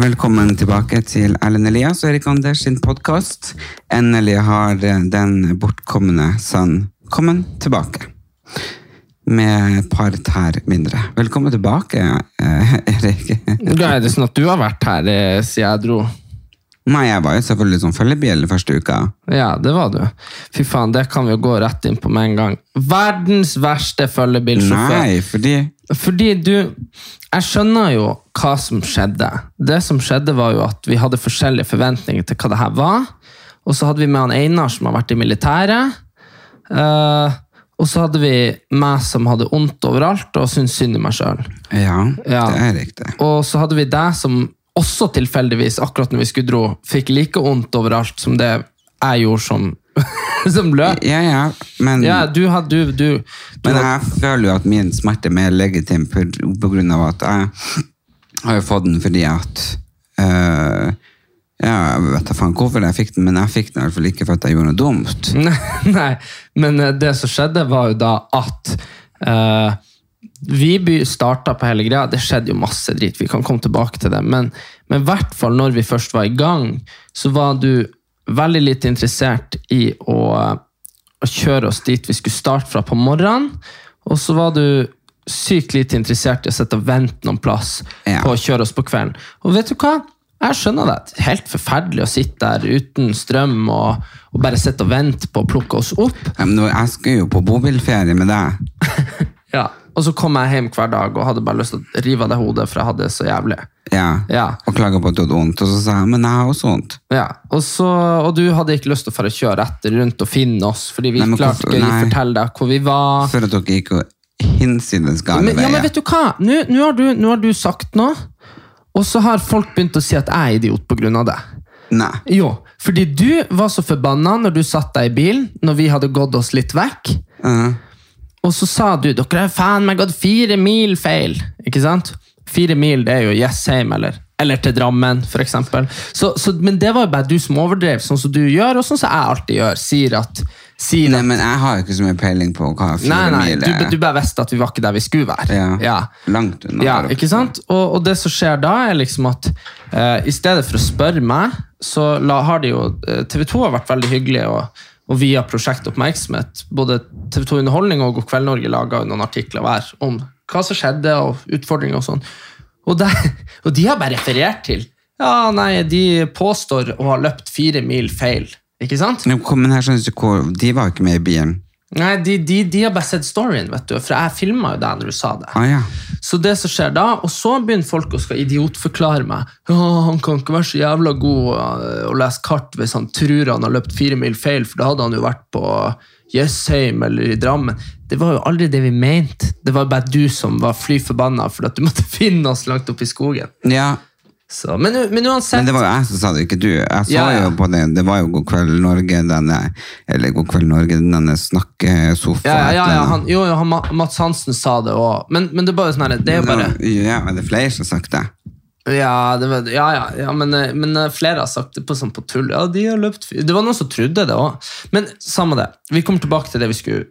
Velkommen tilbake til Erlend Elias og Erik Anders sin podkast. Endelig har eh, den bortkomne sønn kommet tilbake. Med et par tær mindre. Velkommen tilbake, eh, Erik. Ja, er det sånn at du har vært her eh, siden jeg dro? Nei, jeg var jo selvfølgelig som følgebjelle første uka. Ja, det var du. Fy faen, det kan vi jo gå rett inn på med en gang. Verdens verste følgebilsjåfør. Nei, fordi Fordi du Jeg skjønner jo hva som skjedde. Det som skjedde, var jo at vi hadde forskjellige forventninger til hva det her var. Og så hadde vi med han Einar, som har vært i militæret. Uh, og så hadde vi meg som hadde vondt overalt og syntes synd i meg sjøl. Ja, Ja. det er riktig. Og så hadde vi deg som også tilfeldigvis, akkurat når vi skulle dro, fikk like vondt overalt som det jeg gjorde som, som løp. Ja, ja, men, Ja, du du, du, du men jeg føler jo at min smerte er mer legitim av at jeg har jo fått den fordi at øh, ja, Jeg vet da faen hvorfor jeg fikk den, men jeg fikk den i hvert fall ikke for at jeg gjorde noe dumt. Nei, men eh, det som skjedde var jo da at uh, vi by- starta på hele greia. Det skjedde jo masse drit, vi kan komme tilbake til det. Men men i hvert fall når vi først var i gang, så var du veldig lite interessert i å, å kjøre oss dit vi skulle starte fra på morgenen. Og så var du sykt lite interessert i å sitte og vente noen plass Ja. på å kjøre oss på kvelden. Og vet du hva? Jeg skjønner det. Det er Helt forferdelig å sitte der uten strøm og, og bare sitte og vente på å plukke oss opp. Ja, men jeg skulle jo på bobilferie med deg. Ja. Og så kom jeg hjem hver dag og hadde bare lyst til å rive av det hodet, for jeg hadde det så jævlig. Ja, Ja. Og klaga på at du hadde vondt. Og så sa jeg men jeg har også vondt. Ja, og, så, og du hadde ikke lyst til å fare kjøre etter rundt og finne oss, fordi vi Nei, klarte ikke å fortelle deg hvor vi var. For at dere gikk og hinsides gale veier. ja, men vet du hva? Nå, nå, har du, nå har du sagt noe, og så har folk begynt å si at jeg er idiot på grunn av det. Nei. Jo, fordi du var så forbanna når du satt deg i bilen, når vi hadde gått oss litt vekk. Uh, Og så sa du dere har faen meg gått fire mil feil. Ikke sant? Fire mil det er jo Jessheim eller, eller til Drammen, eksempel. Så, så, men det var jo bare du som overdrev, sånn som du gjør, og sånn som jeg alltid gjør. Sier at, sier nei, at men jeg har ikke så mye peiling på hva fire Nei, nei, mil du, er. du bare visste at vi var ikke der vi skulle være. Ja. Langt unna. Ja, ikke sant? Og, og det som skjer da, er liksom at uh, i stedet for å spørre meg, så la, har de jo uh, TV 2 har vært veldig hyggelig, og, og via Prosjekt Oppmerksomhet, både TV 2 Underholdning og God kveld Norge laga noen artikler hver om hva som skjedde, og utfordringer og sånn. Og, og de har bare referert til Ja, nei, de påstår å ha løpt fire mil feil. Ikke sant? Nå kom- Men her du De var ikke med i bilen. Nei, de, de, de har bare sett storyen, vet du. For jeg filma jo deg når du sa det. Ah, ja. Så det som skjer da, og så begynner folk å skal idiotforklare meg. Han kan ikke være så jævla god øh, å lese kart hvis han tror han har løpt fire mil feil, for da hadde han jo vært på Jessheim eller i Drammen. Det var jo aldri det vi mente. Det var bare du som var fly forbanna for at du måtte finne oss langt oppe i skogen. ja. Så, men, men uansett Men det var jo jeg som sa det, ikke du. Jeg så Ja, ja. jo på det, det var jo God kveld Norge, denne Eller God kveld Norge, denne snakkesofa ja, ja, ja, ja, han, jo, han, Mats Hansen sa det òg, men, men det er bare sånn her, det er bare Ja, er det flere som har sagt det? Ja, det var, ja, ja, ja men, eh, men eh, flere har sagt det på, sånn på tull. Ja, de har løpt Det var noen som trodde det òg. Men samme det. Vi kommer tilbake til det vi skulle.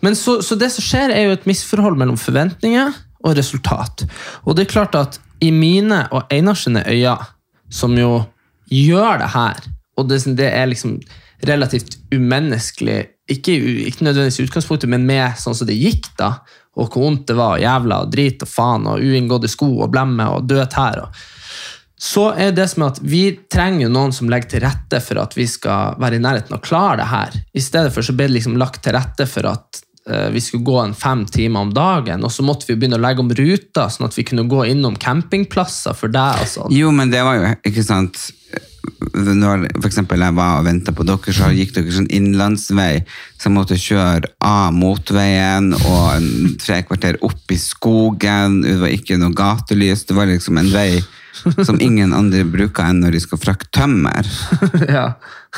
Men så, så det som skjer, er jo et misforhold mellom forventninger og resultat. Og det er klart at i mine og Einars sine øyne, som jo gjør det her, og det, det er liksom relativt umenneskelig, ikke, ikke nødvendigvis i utgangspunktet, men med sånn som det gikk da, og hvor vondt det var, og jævla og drit og faen og uinngåtte sko og blemme og døde tær. Så er det som at vi trenger jo noen som legger til rette for at vi skal være i nærheten og klare det her. I stedet for så ble det liksom lagt til rette for at vi skulle gå en fem timer om dagen, og så måtte vi begynne å legge om ruta, sånn at vi kunne gå innom campingplasser for deg og sånn. Jo, men det var jo, ikke sant Når for eksempel jeg var og ventet på dere, så gikk dere sånn innlandsvei, så jeg måtte kjøre av motveien og en tre kvarter opp i skogen, det var ikke noe gatelys, det var liksom en vei som ingen andre bruker enn når de skal frakte tømmer. ja.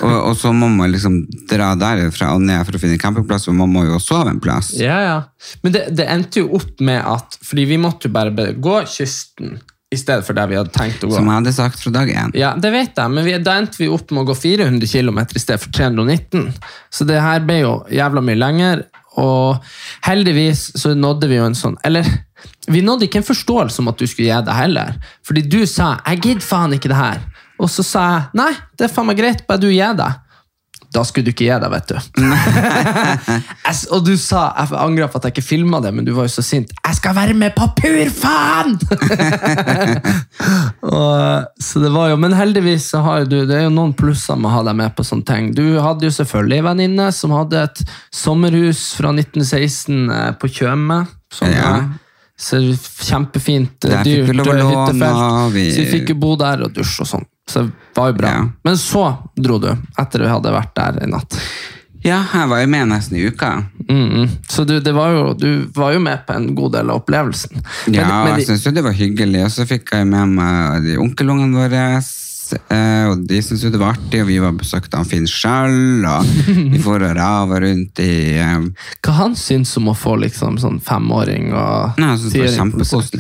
Og, og så må man liksom dra derfra og ned for å finne campingplass, og man må jo sove en plass. Ja, ja. Men det, det endte jo opp med at Fordi vi måtte jo bare gå kysten i stedet for der vi hadde tenkt å gå. Som jeg hadde sagt fra dag én. Ja, det vet jeg, men vi, da endte vi opp med å gå 400 km i stedet for 319. Så det her ble jo jævla mye lenger, og heldigvis så nådde vi jo en sånn Eller vi nådde ikke en forståelse om at du skulle gi deg heller. Fordi du sa 'jeg gidder faen ikke det her', og så sa jeg 'nei, det er faen meg greit, bare du gir deg'. Da skulle du ikke gi deg, vet du. Og du sa Jeg angrer på at jeg ikke filma det, men du var jo så sint. 'Jeg skal være med på pur, faen!' og, så det var jo, Men heldigvis så har du Det er jo noen plusser med å ha deg med på sånne ting. Du hadde jo selvfølgelig en venninne som hadde et sommerhus fra 1916 eh, på Tjøme. Ja. eh, Så kjempefint, eh, dyrt eh, hyttefelt. Så vi fikk jo bo der og dusje og sånn. Så det var jo bra. Ja. Men så dro du, etter du hadde vært der en natt. Ja, jeg var jo med nesten i uka. Mm, så du, det var jo, du var jo med på en god del av opplevelsen. Men, Ja, men, jeg syns jo det var hyggelig. Og så fikk jeg med meg de onkelungene våre. eh, Og de syntes jo det var artig, og vi var besøkt av Finn sjøl. Og vi får og rava rundt i um... hva han syns om å få liksom sånn femåring og tiåring.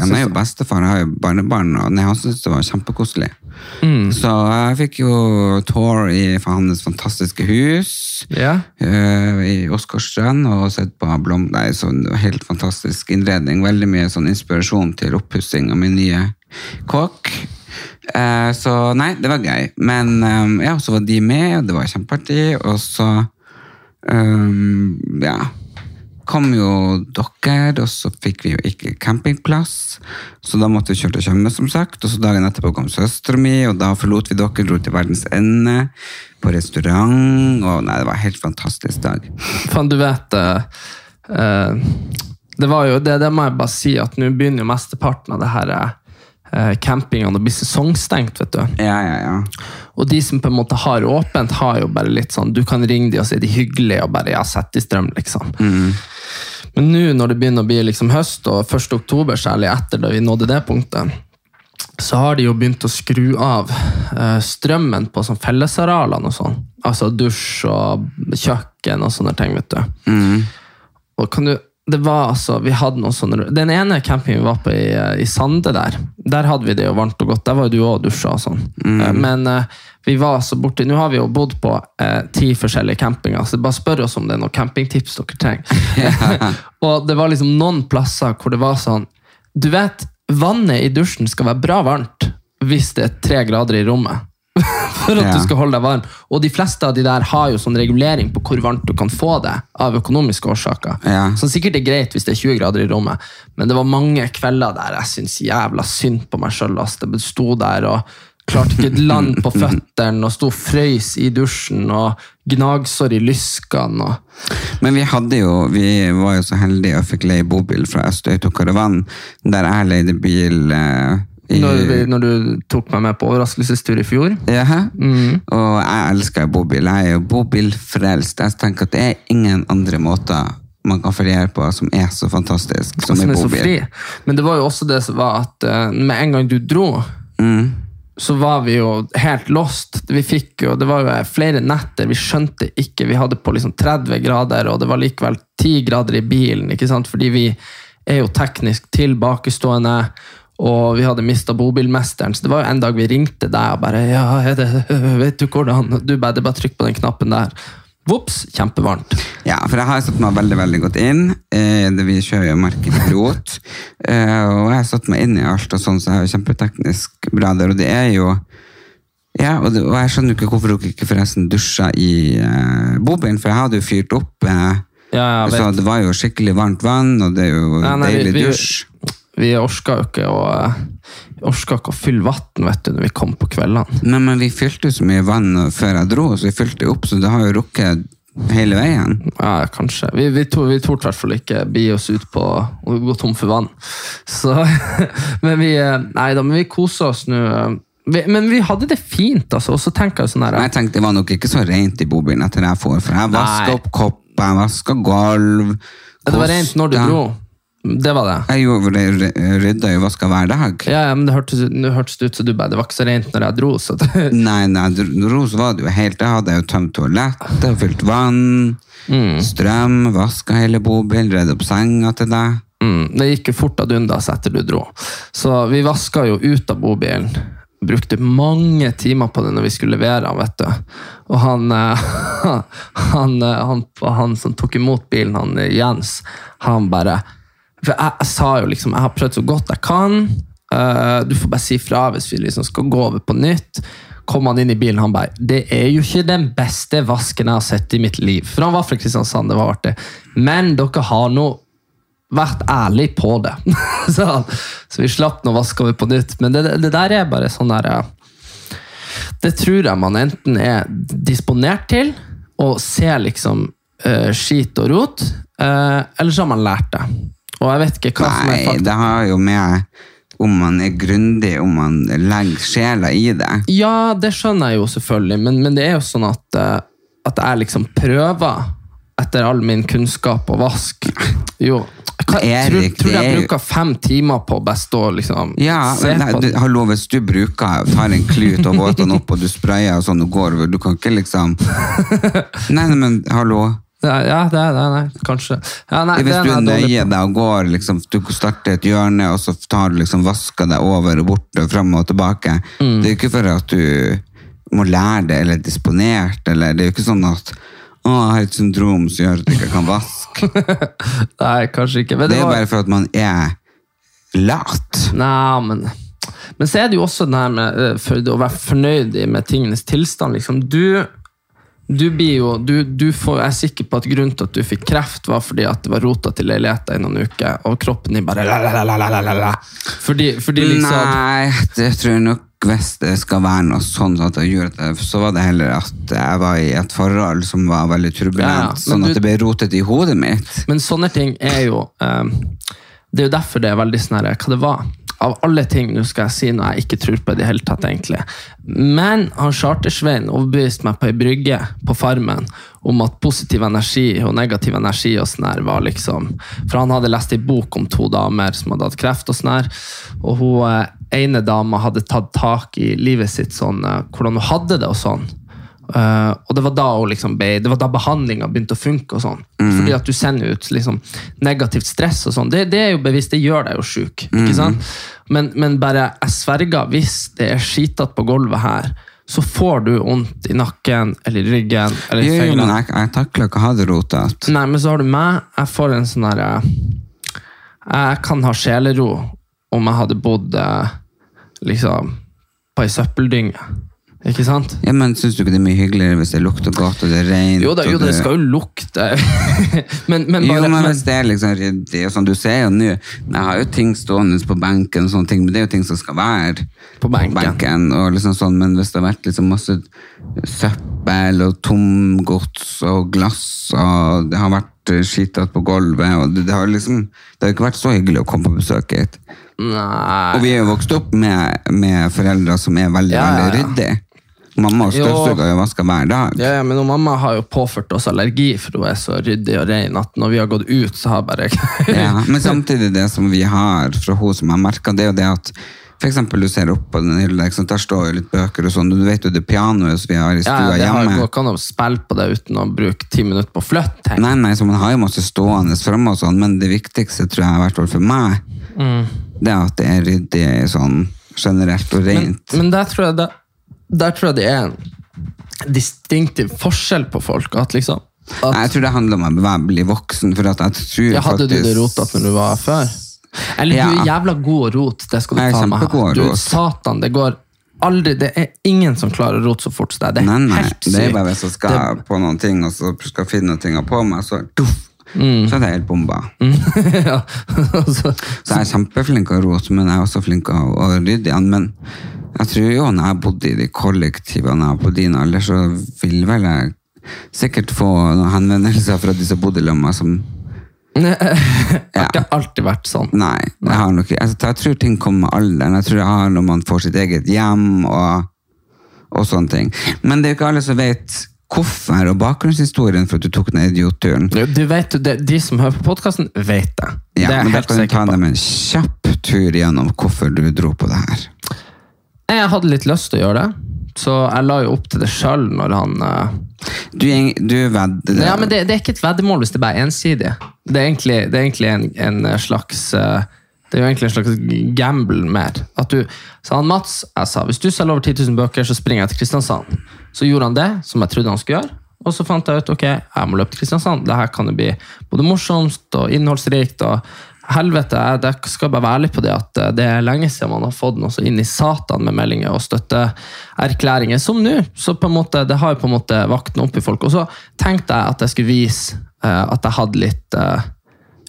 Han er jo bestefar, har jo barnebarn, og nei, han syntes det var kjempekoselig. Mm. Så jeg fikk jo tour i hans fantastiske hus Ja. uh, i Åsgårdstrand og sett på blom... Nei, sånn helt fantastisk innredning. Veldig mye sånn inspirasjon til oppussing av min nye kåk. Eh, så nei, det var gøy. Men eh, ja, så var de med, og det var kjempeartig. Og så um, ja, kom jo dere, og så fikk vi jo ikke campingplass. Så da måtte vi kjøre til Tjøme, som sagt. Og så dagen etterpå kom søstera mi, og da forlot vi dere, dro til verdens ende, på restaurant. Og nei, det var en helt fantastisk dag. Faen, du vet eh, eh, Det var jo det, det må jeg bare si, at nå begynner jo mesteparten av det her uh, campingene blir bli sesongstengt, vet du. Ja, ja, ja. Og de som på en måte har åpent, har jo bare litt sånn Du kan ringe de og si de hyggelige, og bare ja, sett i strøm, liksom. Men nå når det begynner å bli liksom høst, og 1. oktober, særlig etter da vi nådde det punktet, så har de jo begynt å skru av eh, strømmen på sånn fellesarealene og sånn. Altså dusj og kjøkken og sånne ting, vet du. Og kan du det var altså, vi hadde noen sånne Den ene campingen vi var på i, i Sande der, der hadde vi det jo varmt og godt. Der var jo du òg dusja og sånn. Mm. Men uh, vi var altså borti Nå har vi jo bodd på uh, ti forskjellige campinger, så bare spør oss om det er noen campingtips dere trenger. og det var liksom noen plasser hvor det var sånn Du vet, vannet i dusjen skal være bra varmt hvis det er tre grader i rommet. For at Ja. du skal holde deg varm. Og de fleste av de der har jo sånn regulering på hvor varmt du kan få det, av økonomiske årsaker. Ja. Som sikkert er greit hvis det er 20 grader i rommet, men det var mange kvelder der jeg syntes jævla synd på meg sjøl. Jeg sto der og klarte ikke et land på føttene, og sto og frøys i dusjen og gnagsår i lyskene. Og... Men vi hadde jo, vi var jo så heldige og fikk leie bobil fra Østøy til Karavan, der jeg leide bil eh, Når, vi, når du tok meg med på overraskelsestur i fjor. Jaha. Og jeg elsker bobil. Jeg er jo bobilfrelst. Jeg tenker at det er ingen andre måter man kan feriere på som er så fantastisk som, som er bobil. fri. Men det var jo også det som var at eh, med en gang du dro, så var vi jo helt lost. Vi fikk jo, Det var jo flere netter, vi skjønte ikke. Vi hadde på liksom 30 grader, og det var likevel 10 grader i bilen. ikke sant? Fordi vi er jo teknisk tilbakestående. Og vi hadde mista bobilmesteren, så det var jo en dag vi ringte deg og bare ja, det, vet du hvordan? Du bare, det bare trykk på den knappen der. Vops, kjempevarmt. Ja, for jeg har satt meg veldig veldig godt inn. Eh, vi kjører jo markedspilot. Eh, og jeg har satt meg inn i alt, og sånn, så jeg er kjempeteknisk bra der. Og det er jo ja, og, det, og jeg skjønner jo ikke hvorfor dere ikke forresten dusja i eh, bobilen, for jeg hadde jo fyrt opp. Eh, Ja, så det var jo skikkelig varmt vann, og det er jo Nei, nei, vi- deilig vi- dusj. Vi orka jo ikke å Vi orka ikke å fylle vann når vi kom på kveldene. Nei, men vi fylte jo så mye vann før jeg dro, så vi fylte opp, så det har jo rukket hele veien. Ja, kanskje. Vi, vi, to, vi torde i hvert fall ikke bi oss ut på å gå tom for vann. Så, men vi eh, Nei da, men vi koser oss nå. Men vi hadde det fint, altså. Og så tenker jeg sånn her jeg tenkte det var nok ikke så rent i bobilen etter jeg får, for jeg vaska opp kopper, jeg vaska gulv. Det var rent når du dro. Det var det. Jeg gjorde rydda jo vaska hver dag. Ja, ja, men det hørtes, hørtes ut som du bare Det var ikke så rent når jeg dro, så det, Nei, nei, dro så var det jo helt Jeg hadde jo tømt toalettet, fylt vann, Mm. strøm, vaska hele bobilen, redd opp senga til deg. mm, det gikk jo fort ad undas etter du dro. Så vi vaska jo ut av bobilen. Brukte mange timer på det når vi skulle levere han, vet du. Og han, eh, han, eh, han, han som tok imot bilen, han eh, Jens, han bare For jeg, jeg sa jo liksom Jeg har prøvd så godt jeg kan. Uh, du får bare si fra hvis vi liksom skal gå over på nytt. Kom han inn i bilen, han bare Det er jo ikke den beste vasken jeg har sett i mitt liv. For han var fra Kristiansand, det var artig. Men dere har nå vært ærlig på det. så, så vi slapp nå å vaske over på nytt. Men det, det der er bare sånn der eh, Det tror jeg man enten er disponert til og ser liksom uh, skit og rot, uh, eller så har man lært det. Og jeg vet ikke hva som er Nei, fakta. det har jo med om man er grundig, om man legger sjela i det. Ja, det skjønner jeg jo selvfølgelig, men, men det er jo sånn at, eh, at jeg liksom prøver etter all min kunnskap og vask. Jo. Hva, Erik, tror, tror jeg bruker fem timer på best å liksom Ja, se men nei, på du, det. hallo, hvis du bruker, tar en klut og våter den opp, og du sprayer og sånn og går du kan ikke liksom Nei, nei, men hallo. Ja, det er det, nei, kanskje. Ja, nei, Hvis det du er nøye deg og går, liksom, du starter et hjørne, og så tar du liksom vasker deg over og bort og frem og tilbake. Mm. Det er jo ikke for at du må lære det, eller er disponert, eller det er jo ikke sånn at å, jeg har et syndrom som gjør at jeg ikke kan vaske. Nei, kanskje ikke. Men Det er var- bare for at man er lat. Nei, men Men så er det jo også det her med eh, for å være fornøyd med tingenes tilstand. Liksom. Du, du blir jo du, du får, Jeg er sikker på at grunnen til at du fikk kreft, var fordi at det var rota til leiligheta i noen uker, og kroppen din bare la. Fordi, fordi liksom Nei, det tror jeg nok hvis det skal være noe sånn at jeg gjorde det, så var det heller at jeg var i et forhold som var veldig turbulent, Ja, sånn du- at det ble rotet i hodet mitt. Men sånne ting er jo um, Det er jo derfor det er veldig sånn Hva det var? Av alle ting nå skal jeg si noe jeg ikke tror på i det hele tatt, egentlig. Men han Chartersveien overbeviste meg på ei brygge på Farmen om at positiv energi og negativ energi og sånn her var liksom For han hadde lest ei bok om to damer som hadde hatt kreft, og sånn her, og hun eh, ene dama hadde tatt tak i livet sitt sånn, eh, hvordan hun hadde det og sånn. Eh, og det var da liksom ble, det var da behandlinga begynte å funke. og sånn. Fordi at du sender ut liksom negativt stress og sånn. Det, det er jo bevisst, det gjør deg jo sjuk. Mm. Men, men bare jeg sverger, hvis det er skitete på gulvet her, så får du vondt i nakken eller i ryggen eller Jo, jo, men jeg, jeg takler ikke å ha det rotete. Nei, men så har du meg. Jeg får en sånn herre Jeg kan ha sjelero om jeg hadde bodd eh, liksom på ei søppeldynge. Ikke sant? Ja, men Syns du ikke det er mye hyggeligere hvis det lukter godt og det er rent? Jo da, jo, det skal jo lukte. men, men Jo, bare men men, hvis det er liksom ryddig og sånn, Du ser jo nå Jeg har jo ting stående på benken, og sånne ting, men det er jo ting som skal være På benken. og liksom sånn, Men hvis det har vært liksom masse søppel og tomgods og glass, og det har vært eh, skittet på gulvet og det, har liksom Det har jo ikke vært så hyggelig å komme på besøk hit. Nei Og vi er jo vokst opp med, med foreldre som er veldig, ja. veldig ryddige. Mamma og Jo. støvsuger og vasker hver dag. ja, ja, men mamma har jo påført oss allergi, for hun er så ryddig og ren at når vi har gått ut, så har bare Ja, men samtidig det som vi har fra hun som har merket, det er jo det at eksempel du ser opp på den hylla, der står jo litt bøker og sånn, du vet jo det pianoet som vi har i stua Ja, det hjemme. jo kan jo spille på det uten å bruke ti minutter på å flytte. Nei, nei, så man har jo masse stående fremme og sånn, men det viktigste tror jeg, i hvert fall for meg, det er at det er ryddig sånn generelt og Men, rent. men der, tror jeg det, der tror jeg det er en distinktiv forskjell på folk. At liksom at, Nei, jeg tror det handler om å bli voksen, for at jeg tror jeg Hadde du det faktisk- rotete når du var før? Eller Ja. du er jævla god å rote, det skal du ta er kjempegod å Du, satan, det går aldri Det er ingen som klarer å rote så fort som deg. Det er Nei, nei, helt det er bare hvis jeg skal Det- på noen ting, og så skal finne ting på meg, så duff, så hadde jeg helt bomba. ja. altså, Så jeg er kjempeflink til å rote, men jeg er også flink til å, rydde igjen. Men jeg tror jo når jeg bodde i de kollektivene på din alder, så vil vel jeg sikkert få noen henvendelser fra de som bodde sammen med som det har ikke alltid vært sånn. Nei, jeg, har nok, jeg, jeg tror ting kommer med alderen. Jeg tror jeg har når man får sitt eget hjem og, og sånne ting. Men det er jo ikke alle som vet hvorfor og bakgrunnshistorien for at du tok den idiotturen. Du vet, det, De som hører på podkasten, vet det. Ja, det er men da kan du ta dem en kjapp tur gjennom hvorfor du dro på det her. Jeg hadde litt lyst til å gjøre det, så jeg la jo opp til det sjøl når han uh... Du, du vedder Ja, men det, det er ikke et veddemål hvis det bare er ensidig. Det er egentlig, det er egentlig en, en slags eh, det er jo egentlig en slags gamble mer. At du, sa han Mats jeg sa hvis du selger over 10 000 bøker, så springer jeg til Kristiansand. Så gjorde han det, som jeg trodde han skulle gjøre. Og så fant jeg ut ok, jeg må løpe til Kristiansand. Det her kan jo bli både morsomst og innholdsrikt. og helvete, jeg skal bare være ærlig på det at eh, det er lenge siden man har fått noe så inn i satan med meldinger og støtteerklæringer som nå. Så på en måte, det har jo på en måte vakt opp i folk. Og så tenkte jeg at jeg skulle vise eh, at jeg hadde litt eh,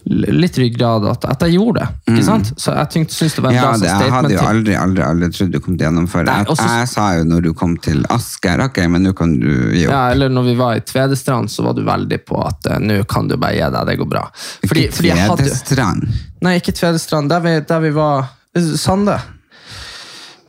litt ryggrad, at, at jeg gjorde det. ikke sant? Så jeg tenkte, synes det var en Mm. Ja, bra det, jeg hadde jo aldri, aldri, aldri trodd du kom til å gjennomføre. Nei, Jeg, jeg sa jo når du kom til Asker, ok, men nå kan du gi opp. Ja, eller når vi var i Tvedestrand, så var du veldig på at uh, nå kan du bare gi deg, det går bra. Fordi, Ikke jeg hadde, Tvedestrand. nei, ikke Tvedestrand, der vi, der vi var Sande.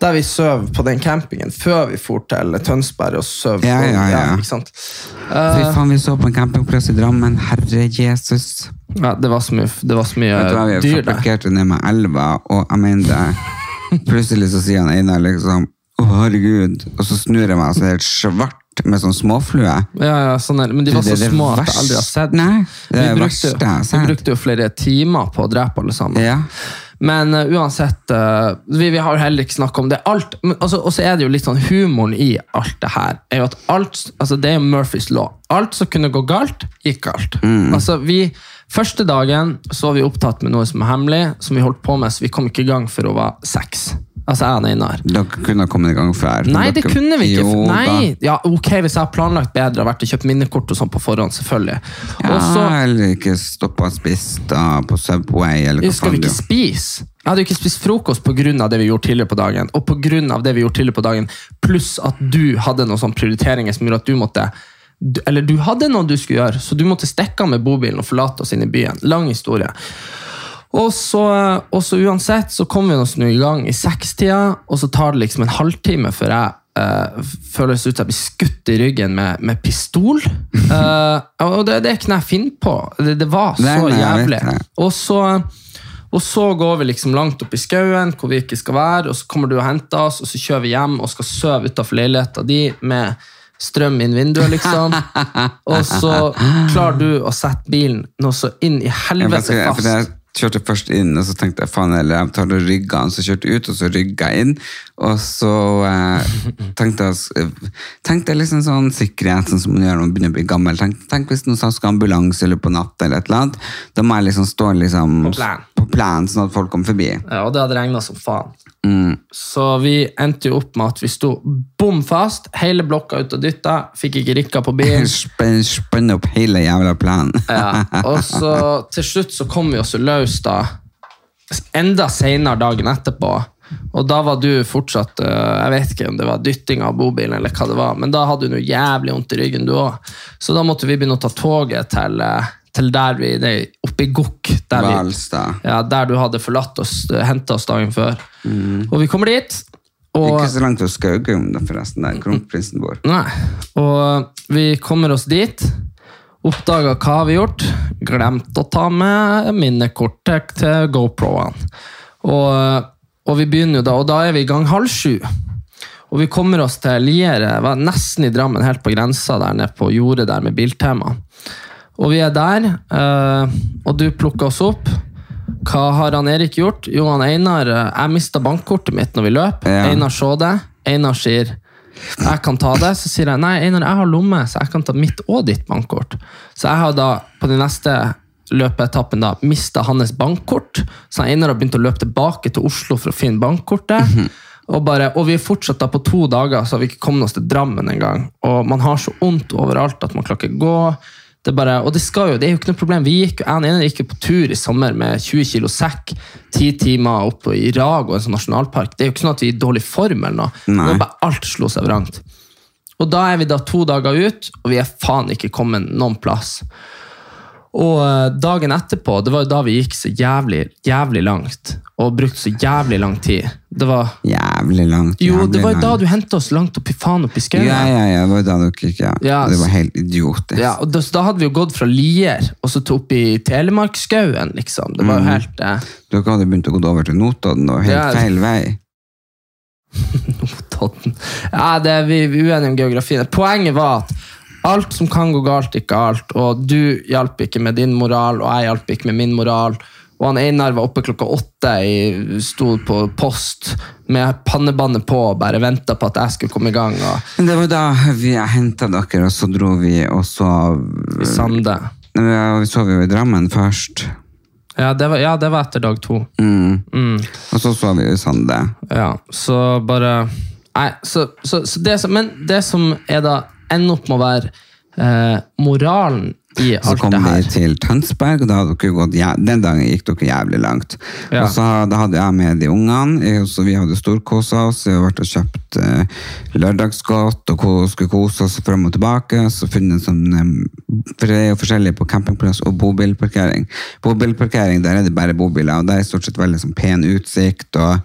Der vi søv på den campingen før vi for til Tønsberg og søv. Ja, ja, ja. Fy faen, vi så på en campingplass i Drammen. Herre Jesus. Ja, det var så mye, det var så mye Vet du hva, vi dyr der. parkerte ned med elva, og jeg mener det. Plutselig så sier han Einar liksom Å, herregud. Og så snur jeg meg, og så er det helt svart med sånn småflue. Ja, ja, sånn er, men de var så det, det små at jeg aldri har sett. Nei, det er vi brukte, verste vi brukte jo flere timer på å drepe alle sammen. Ja. Men uh, uansett, uh, vi, vi har heller ikke snakket om det. Alt, men, altså, og så er det jo litt sånn humoren i alt det her. er jo at alt, altså Det er jo Murphys law. Alt som kunne gå galt, gikk galt. Mm. Altså vi, Første dagen så var vi opptatt med noe som er hemmelig, som vi holdt på med, så vi kom ikke i gang før hun var seks. Altså og Einar. Dere kunne ha kommet i gang før. Nei, det Dere- kunne vi ikke. Jo. Nei, ja, ok, Hvis jeg har planlagt bedre og vært og kjøpt minnekort og sånn på forhånd, selvfølgelig. Ja, Også... eller ikke stoppa og spist på Subway, eller hva skal vi ikke spise. Jeg hadde jo ikke spist frokost pga. det vi gjorde tidligere på dagen, og pga. det vi gjorde tidligere på dagen, pluss at du hadde noen sånne prioriteringer som gjorde at du måtte du- eller du hadde noe du skulle gjøre, så du måtte stikke av med bobilen og forlate oss inn i byen. Lang historie. Og så, og så uansett så kommer vi oss nå i gang i sekstida, og så tar det liksom en halvtime før jeg Uh, føles ut som jeg blir skutt i ryggen med, med pistol. Uh, og det, det noe jeg finner på. Det, det var så Nei, nei, jævlig. det. Og så, og så går vi liksom langt opp i skauen, hvor vi ikke skal være, og så kommer du og henter oss, og så kjører vi hjem og skal sove utenfor leiligheten din med strøm inn vinduet, liksom. Og så klarer du å sette bilen noe så inn i helvete fast. Kjørte først inn, og så tenkte jeg faen, eller jeg tar og rygger Så kjørte jeg ut, og så rygga jeg inn. Og så eh, tenkte jeg tenkte jeg liksom sånn sikkerhet, sånn som man gjør når man begynner å bli gammel. Tenk, tenk hvis noen skal ambulanse eller på natt, eller et eller annet. Da må jeg liksom stå liksom På plan. på plan, sånn at folk kommer forbi. Ja, og det hadde regna som faen. Mm. Så vi endte jo opp med at vi sto bom fast, hele blokka ut og dytta, fikk ikke rikka på bilen. Spenn, spenne opp hele jævla planen. Ja, og så til slutt så kom vi oss løs da, enda senere dagen etterpå. Og da var du fortsatt eh, Jeg vet ikke om det var dytting av bobilen, eller hva det var, men da hadde du noe jævlig vondt i ryggen, du òg. Så da måtte vi begynne å ta toget til, eh, til der vi nei, Oppe i Gokk. Der, ja, der du hadde forlatt oss, henta oss dagen før. Og vi kommer dit. Og, Ikke så langt fra Skaugum, forresten, der kronprinsen bor. Nei. Og vi kommer oss dit. Oppdaga hva vi har gjort. Glemt å ta med minnekortet til GoPro-ene. Og, og vi begynner jo da, og da er vi i gang halv sju. Og vi kommer oss til Liere, nesten i Drammen, helt på grensa der nede på jordet der med Biltema. Og vi er der, eh, og du plukker oss opp. Hva har han Erik gjort? Jo, han Einar eh, Jeg mista bankkortet mitt når vi løp. Ja. Einar så det. Einar sier jeg kan ta det. Så sier jeg nei, Einar, jeg har lomme, så jeg kan ta mitt og ditt bankkort. Så jeg har da på den neste løpeetappen da mista hans bankkort. Så Einar har begynt å løpe tilbake til Oslo for å finne bankkortet. Og, bare, og vi er fortsatt da på to dager, så har vi ikke kommet oss til Drammen engang. Og man har så vondt overalt at man klarer ikke gå. Det bare, og det, skal jo, det er jo ikke noe problem. Vi gikk, en ene gikk jo på tur i sommer med 20 kilo sekk, ti timer opp i og en sånn nasjonalpark. Det er jo ikke sånn at vi er i dårlig form, eller noe. Nei. Det er bare alt slo seg vrangt. Og da er vi da to dager ut, og vi er faen ikke kommet noen plass. Og eh, dagen etterpå, det var jo da vi gikk så jævlig, jævlig langt, og brukte så jævlig lang tid. Det var, Jævlig langt. jo, jævlig det var jo da du hentet oss langt opp i faen opp i skauen. Ja, ja, ja, det var jo da dere gikk, ja. Ja, Det var helt idiotisk. Ja, og da, da hadde vi jo gått fra Lier og så til opp i Telemarkskauen, liksom. Det var jo helt eh, Dere hadde begynt å gå over til Notodden, og helt Ja. feil vei. Notodden Ja, det er vi, vi uenige om geografien. Poenget var at alt som kan gå galt, gikk galt, og du hjalp ikke med din moral, og jeg hjalp ikke med min moral. Og han Einar var oppe klokka åtte, i, sto på post med pannebåndet på og bare venta på at jeg skulle komme i gang. Og det var da vi henta dere, og så dro vi, og så i Sande. Ja, Vi sov jo i Drammen først. Ja det, var, ja, det var etter dag to. Mm. Mm. Og så sov vi i Sande. Ja, så bare Nei, så, så, så det som, Men det som er da ender opp med å være eh, moralen i Så alt kom det vi her til Tønsberg, og da hadde dere gått, den dagen gikk dere jævlig langt. Ja. Og så da hadde jeg med de ungene, så vi hadde storkosa oss. Vi hadde vært og kjøpt eh, lørdagsgodt og skulle kose oss frem og tilbake. Så funnet sånn, for det er jo forskjellig på campingplass og bobilparkering. Bobilparkering, der er det bare bobiler, og der er stort sett veldig sånn pen utsikt. og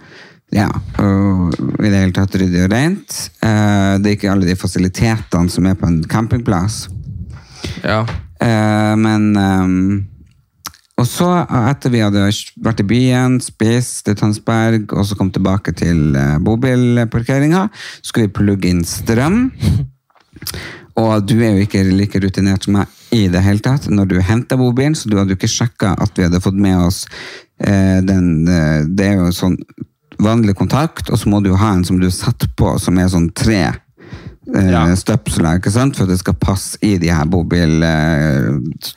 ja, og i det hele tatt ryddig og rent. Eh, det er ikke alle de fasilitetene som er på en campingplass. Ja. Eh, men ehm, Og så, etter vi hadde vært i byen, spist i Tønsberg, og så kom tilbake til uh, bobilparkeringa, skulle vi plugge inn strøm. Og du er jo ikke like rutinert som meg i det hele tatt når du henter bobilen, så du hadde jo ikke sjekka at vi hadde fått med oss eh, den eh, Det er jo sånn vanlig kontakt, og så må du ha en som du setter på, som er sånn tre eh, Ja. støpsler, ikke sant? for det skal passe i de her bobil... Eh,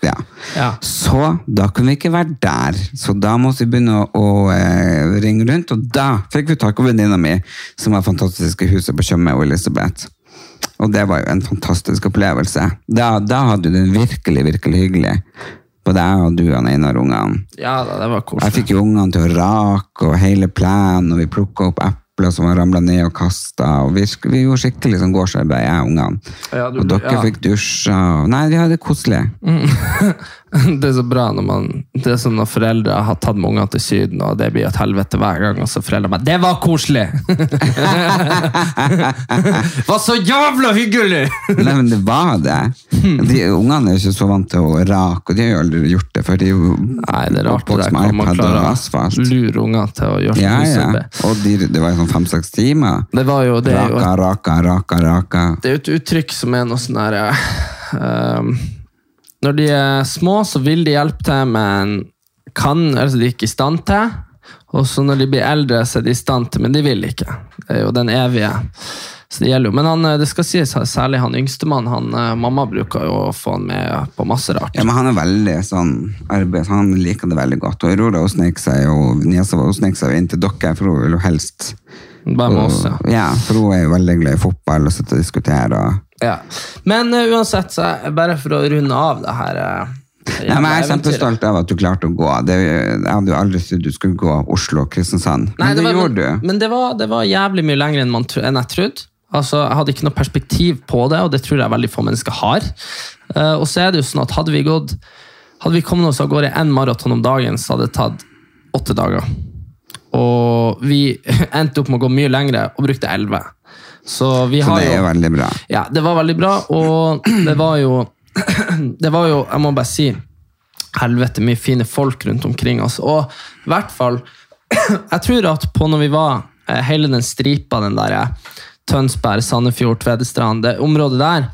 ja. Ja. Så da kunne vi ikke være der. Så da måtte vi begynne å, å eh, ringe rundt, og da fikk vi tak i venninna mi, som har fantastiske huset på Tjøme og Elisabeth. Og det var jo en fantastisk opplevelse. Da, da hadde du det virkelig, virkelig hyggelig. Både deg og du og Einar ungene. ja da, det var koselig. Jeg fikk jo ungene til å rake og hele plenen, og vi plukka opp epler som var ramla ned og kasta. Vi, vi gjorde skikkelig sånn gårdsarbeid, jeg og ungene. Ja, og dere ja. fikk dusja. Nei, vi hadde det koselig. Det er så bra når man Det er som når foreldre har tatt med ungene til Syden, og det blir et helvete hver gang, og så foreldre bare 'Det var koselig!' var så jævla hyggelig! Nei, men det var det. De Ungene er ikke så vant til å rake, og de har jo aldri gjort det, for de er jo Nei, det er rart det kan man klarer å lure unger til å gjøre Ja, ja. det. Og de, det var jo sånn fem-seks timer. Det var jo det er jo Raka, raka, raka, raka. Det er jo et uttrykk som er noe sånn der eh, ehm, Når de er små, så vil de hjelpe til, men kan, altså de er ikke i stand til. Og så når de blir eldre, så er de i stand til, men de vil ikke. Det er jo den evige. Så det gjelder jo. Men han, eh, det skal sies, særlig han yngstemann, han eh, mamma bruker jo å få han med på masse rart. Ja, men han er veldig sånn arbeid, Han liker det veldig godt. Og Aurora snek seg jo niesa vår, snek seg inn til dere, for hun vil jo helst Bare med oss, ja. Ja, for hun er jo veldig glad i fotball og sitter og diskuterer. Og... ja. Men uh, uansett, så er- bare for å runde av det her uh, Nei, men jeg er kjempestolt av at du klarte å gå. Det, jeg hadde jo aldri trodd du skulle gå Oslo-Kristiansand, men Nei, det, var, gjorde men, du. Men det var, det var jævlig mye lenger enn, man, enn jeg trodde. Altså, jeg hadde ikke noe perspektiv på det, og det tror jeg veldig få mennesker har. Uh, og så er det jo sånn at hadde vi gått Hadde vi kommet oss av gårde én maraton om dagen, så hadde det tatt åtte dager. Og vi endte opp med å gå mye lengre og brukte elleve. Så vi Så det er jo veldig bra. ja, det var veldig bra, og det var jo Det var jo, jeg må bare si Helvete mye fine folk rundt omkring oss. Og i hvert fall Jeg tror at på når vi var eh, hele den stripa, den der eh, Tønsberg, Sandefjord, Tvedestrand, det området der,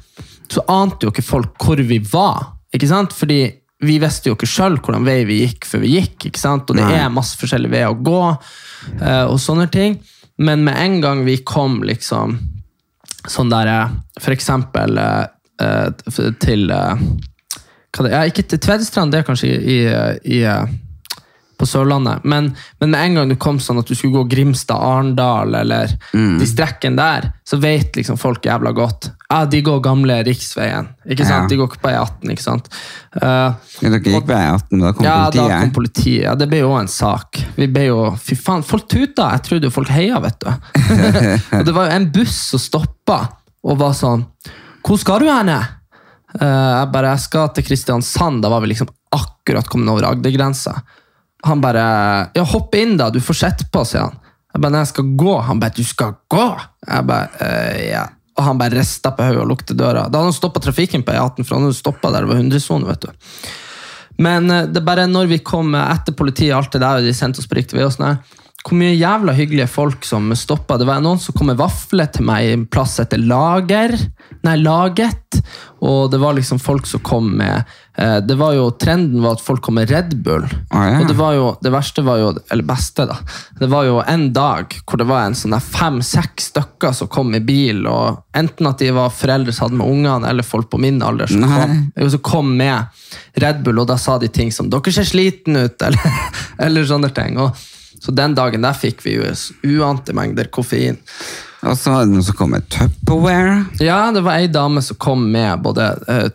så ante jo ikke folk hvor vi var. Ikke sant? Fordi vi visste jo ikke sjøl hvordan vei vi gikk før vi gikk. ikke sant? Og det Nei. er masse forskjellige veier å gå, eh, og sånne ting. Men med en gang vi kom liksom sånn der eh, For eksempel eh, eh, til ja, Ikke til Tvedestrand, det er kanskje i, i, i, på Sørlandet. Men, men med en gang du kom sånn at du skulle gå Grimstad-Arendal, eller de strekkene der, så vet liksom folk jævla godt. Ja, de går gamle riksveien. ikke sant? Ja. De går ikke på E18, ikke sant? Uh, Ja, Dere gikk på E18, da kom ja, da kom politiet. Ja, det ble jo en sak. Vi ble jo, fy faen, Folk tuta! Jeg trodde jo folk heia, vet du. og det var jo en buss som stoppa og var sånn Hvor skal du hen? Uh, jeg bare jeg skal til Kristiansand. Da var vi liksom akkurat kommet over Agder-grensa. Han bare Ja, hopp inn, da. Du får sett på, sier han. Jeg bare, nei, jeg skal gå. Han bare, du skal gå? Jeg bare, «Eh, ja. Og han bare rista på hodet og lukte døra. Da hadde han stoppa trafikken på E18, for han hadde stoppa der det var 100-sone. vet du. Men eh, det bare når vi kom etter politiet, alt det der, og de sendte oss på riktig vei, og sånn hvor mye jævla hyggelige folk som stoppa. Det var noen som kom med vafler til meg i en plass etter Lager. Nei, Laget. Og det var liksom folk som kom med eh, det var jo, Trenden var at folk kom med Red Bull. Ah, ja. Og det var jo, det verste var jo, eller beste, da. Det var jo en dag hvor det var en sånn fem-seks stykker som kom i bil. og Enten at de var foreldre som hadde med ungene, eller folk på min alder som kom, som kom med Red Bull, og da sa de ting som 'dere ser sliten ut', eller, eller sånne ting. Og, så den dagen der fikk vi jo uante mengder koffein. Og så var det noen som kom med Tupperware. Ja, det var ei dame som kom med både eh,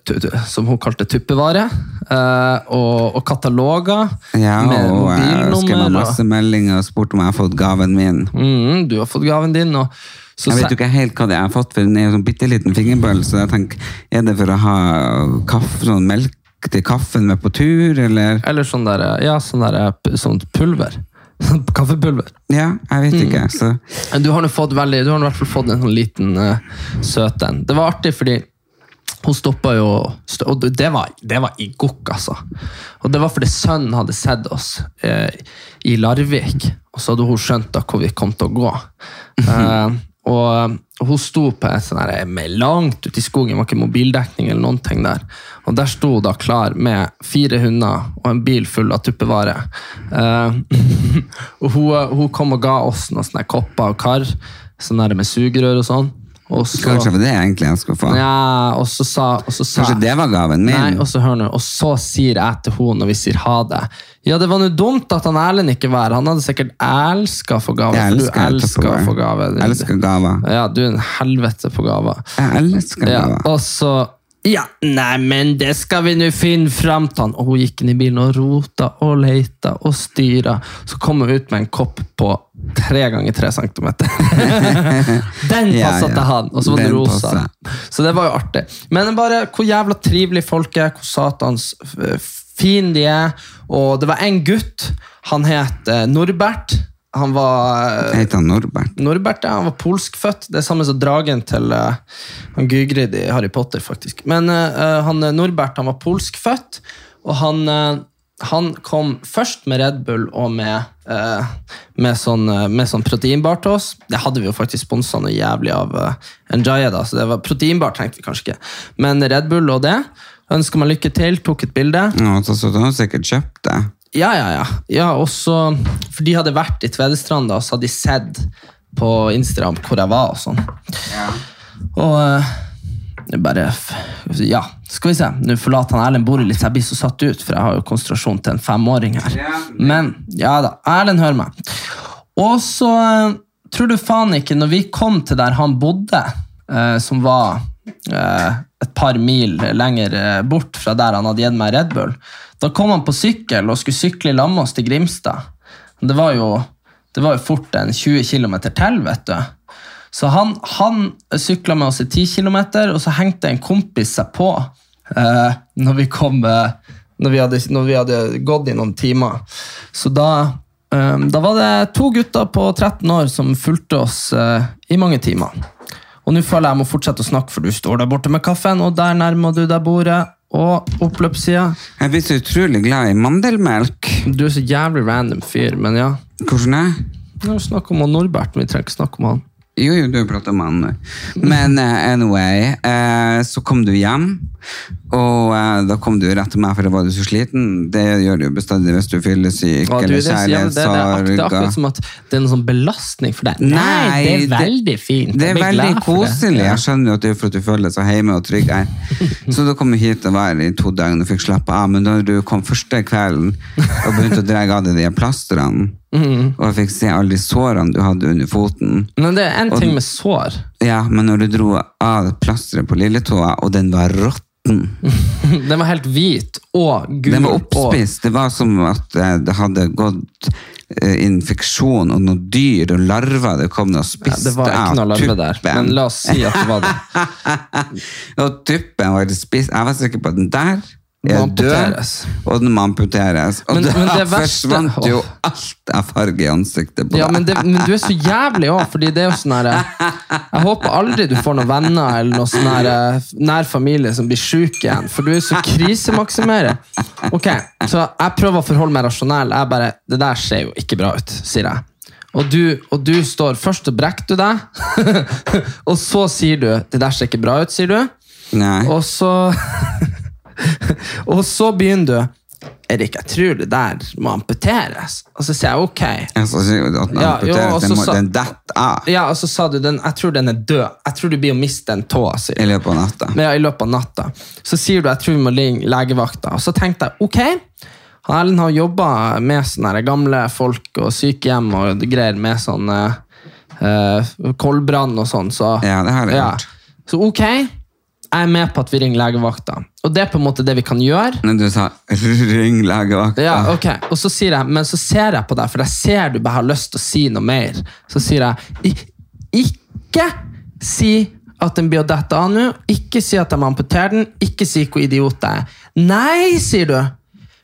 som hun kalte tuppevare, eh, og, og kataloger Ja, med og jeg skrev masse meldinger og spurte om jeg har fått gaven min. Mm, du har fått gaven din. Og, så Jeg vet jo ikke helt hva det er jeg har fått, for den er jo sånn bitte liten fingerbøl, så jeg tenker, er det for å ha kaffe, sånn melk til kaffen med på tur, eller? Eller sånn der, ja, sånn der, sånt pulver. Kaffepulver. Ja, jeg vet ikke, Mm. så... Du har nå fått veldig, du har i hvert fall fått en sånn liten uh, søt en. Det var artig fordi hun stoppa jo Og det var, det var i gokk, altså. Og det var fordi sønnen hadde sett oss eh, i Larvik, og så hadde hun skjønt da hvor vi kom til å gå. Eh, og, og hun sto på et sånn her, med langt ute i skogen, det var ikke mobildekning eller noen ting der. Og der sto hun da klar med fire hunder og en bil full av tuppevare. Uh, og hun, hun kom og ga oss noen sånne kopper og kar, sånn der med sugerør og sånn. Og så, Kanskje det var det egentlig jeg skulle få. ja, og så sa, og så sa Kanskje det var gaven min? Nei, og så hør nå, og så sier jeg til henne når vi sier ha det. Ja, det var noe dumt at han Erlend ikke var her. Han hadde sikkert elska å få gave. Jeg elsker, du elsker å få gave. Jeg elsker gaver. Ja, du er en helvete på gaver. Jeg elsker Ja, og så ja, nei, men det skal vi nå finne fram til. han. Og hun gikk inn i bilen og rota og leita og styra. Så kom hun ut med en kopp på tre ganger tre centimeter. Den Ja, passa ja. til han, og så var det Den rosa. Passet. Så det var jo artig. Men bare hvor jævla trivelige folk er, hvor satans f- fin de er. Og det var en gutt, han het eh, Norbert. Han var eh, heter han Norbert. Norbert ja, han var polskfødt. Det er samme som dragen til uh, han Gygrid i Harry Potter, faktisk. Men uh, han Norbert han var polskfødt, og han, uh, han kom først med Red Bull og med, med, sånn, med sånn proteinbar til oss. Det hadde vi jo faktisk sponsa noe jævlig av uh, Njaya, da, så det var proteinbar tenkte vi kanskje ikke. Men Red Bull og det. Ønsker meg lykke til, tok et bilde. Ja, så, så, du har sikkert kjøpt det. Ja, ja, ja. ja også, for de hadde vært i Tvedestrand, da, så hadde de sett på Instagram hvor jeg var. og sånn. Ja. Og uh, bare Ja, skal vi se. Nå forlater han Erlend bordet litt, så jeg blir så satt ut, for jeg har jo konsentrasjon til en femåring her. Men ja da, Erlend hører meg. Og så eh, tror du faen ikke, når vi kom til der han bodde, uh, som var et par mil lenger eh, bort fra der han hadde gitt meg Red Bull, da kom han på sykkel og skulle sykle i oss til Grimstad. Det var jo, det var jo fort en 20 km til, vet du. Så han, han sykla med oss i 10 km, og så hengte en kompis seg på eh, når, vi kom, eh, når, vi hadde, når vi hadde gått i noen timer. Så da, eh, da var det to gutter på 13 år som fulgte oss eh, i mange timer. Og nå føler jeg jeg må fortsette å snakke, for du står der borte med kaffen, og der nærmer du deg bordet. Og oppløpssida. Jeg blir så utrolig glad i mandelmelk. Du er så jævlig random fyr, men ja. Hvordan er Nå snakker om han Norbert, men vi trenger ikke snakke om han. Jo, jo, du prater om han. Men uh, anyway, uh, så kom du hjem, og uh, da kom du rett til meg, for da var du så sliten. Det gjør du bestandig hvis du fyllesyk ja, eller kjærlighetssorg. det, det, er det akkurat som at det er en sånn belastning for deg. Nei, det er veldig fint. Det er veldig det. koselig. Ja. Jeg skjønner jo at det er for at du føler deg så hjemme og trygg her. Så da kom du hit og var i to døgn og fikk slappe av. Men da du kom første kvelden og begynte å dra av deg de plastrene, Mhm. og jeg fikk se alle de sårene du hadde under foten Men det er en Og- ting med sår. Ja, men når du dro av plasteret på lilletåa, og den var råtten Den var helt hvit og gul. Den var og- oppspist. Det var som at eh, det hadde gått eh, infeksjon, og noen dyr og larver det kom og Ja, spiste det var ikke noe larve der, men la oss si at det var det. og tuppen var spist. Jeg var sikker på at den der er død, og den må amputeres. Og Men- da men forsvant jo alt av farge i ansiktet på Ja, deg. men, det, men du er så jævlig òg, fordi det er jo sånn her Jeg håper aldri du får noen venner eller noen sånn her eh, nær familie som blir sjuk igjen, for du er så krisemaksimerer. Ok, så jeg prøver å forholde meg rasjonell. Jeg bare Det der ser jo ikke bra ut, sier jeg. Og du, og du står Først og brekker du deg, og så sier du 'det der ser ikke bra ut', sier du. Nei. Og så Og så begynner du Erik, jeg tror det der må amputeres. Og så sier jeg ok. Jeg sier at den Ja, jo, den, må, sa- den detter Ja, og så sa du den, jeg tror den er død. Jeg tror du blir å miste en tå. i løpet av natta. Men ja, I løpet av natta. Så sier du jeg tror vi må ringe legevakta. Og så tenkte jeg ok, han Erlend har jobba med sånne gamle folk og sykehjem og greier med sånn eh, koldbrann og sånn. Så, Ja, det har jeg gjort. Så ok, jeg er med på at vi ringer legevakta. Og det er på en måte det vi kan gjøre. Men du sa 'ring legevakta'. Ja, ok. Og så sier jeg, men så ser jeg på deg, for jeg ser du bare har lyst til å si noe mer. Så sier jeg, ikke si at den blir å dette av nå, ikke si at de amputerer den, ikke si hvor idiot jeg er. Nei, sier du.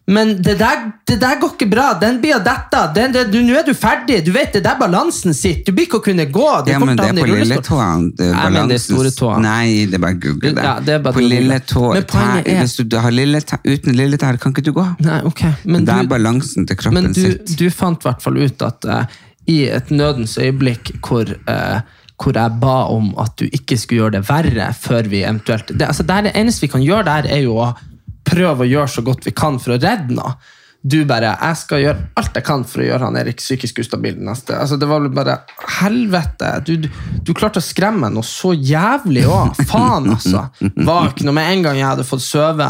Men det der, det der går ikke bra. Den blir å dette Nå er du ferdig. Du vet det der balansen sitt. Du blir ikke å kunne gå. Du Ja, men det er på balansen- tåa. Nei, det er bare google det. Ja, det er bare på å lille tå, Men poenget tær- er- Hvis du har lille tær, uten lille tær, kan ikke du gå. Nei, ok. Men det er du- balansen til kroppen Men du, sitt. du fant i hvert fall ut at uh, i et nødens øyeblikk hvor, uh, hvor jeg ba om at du ikke skulle gjøre det verre før vi eventuelt Det, altså, det, er det eneste vi kan gjøre der, er jo å prøve å gjøre så godt vi kan for å redde henne. Du bare 'Jeg skal gjøre alt jeg kan for å gjøre han Erik psykisk ustabil neste'. Altså, det var bare Helvete! Du, du, du klarte å skremme noe så jævlig òg. Faen, altså. Ikke noe Med en gang jeg hadde fått sove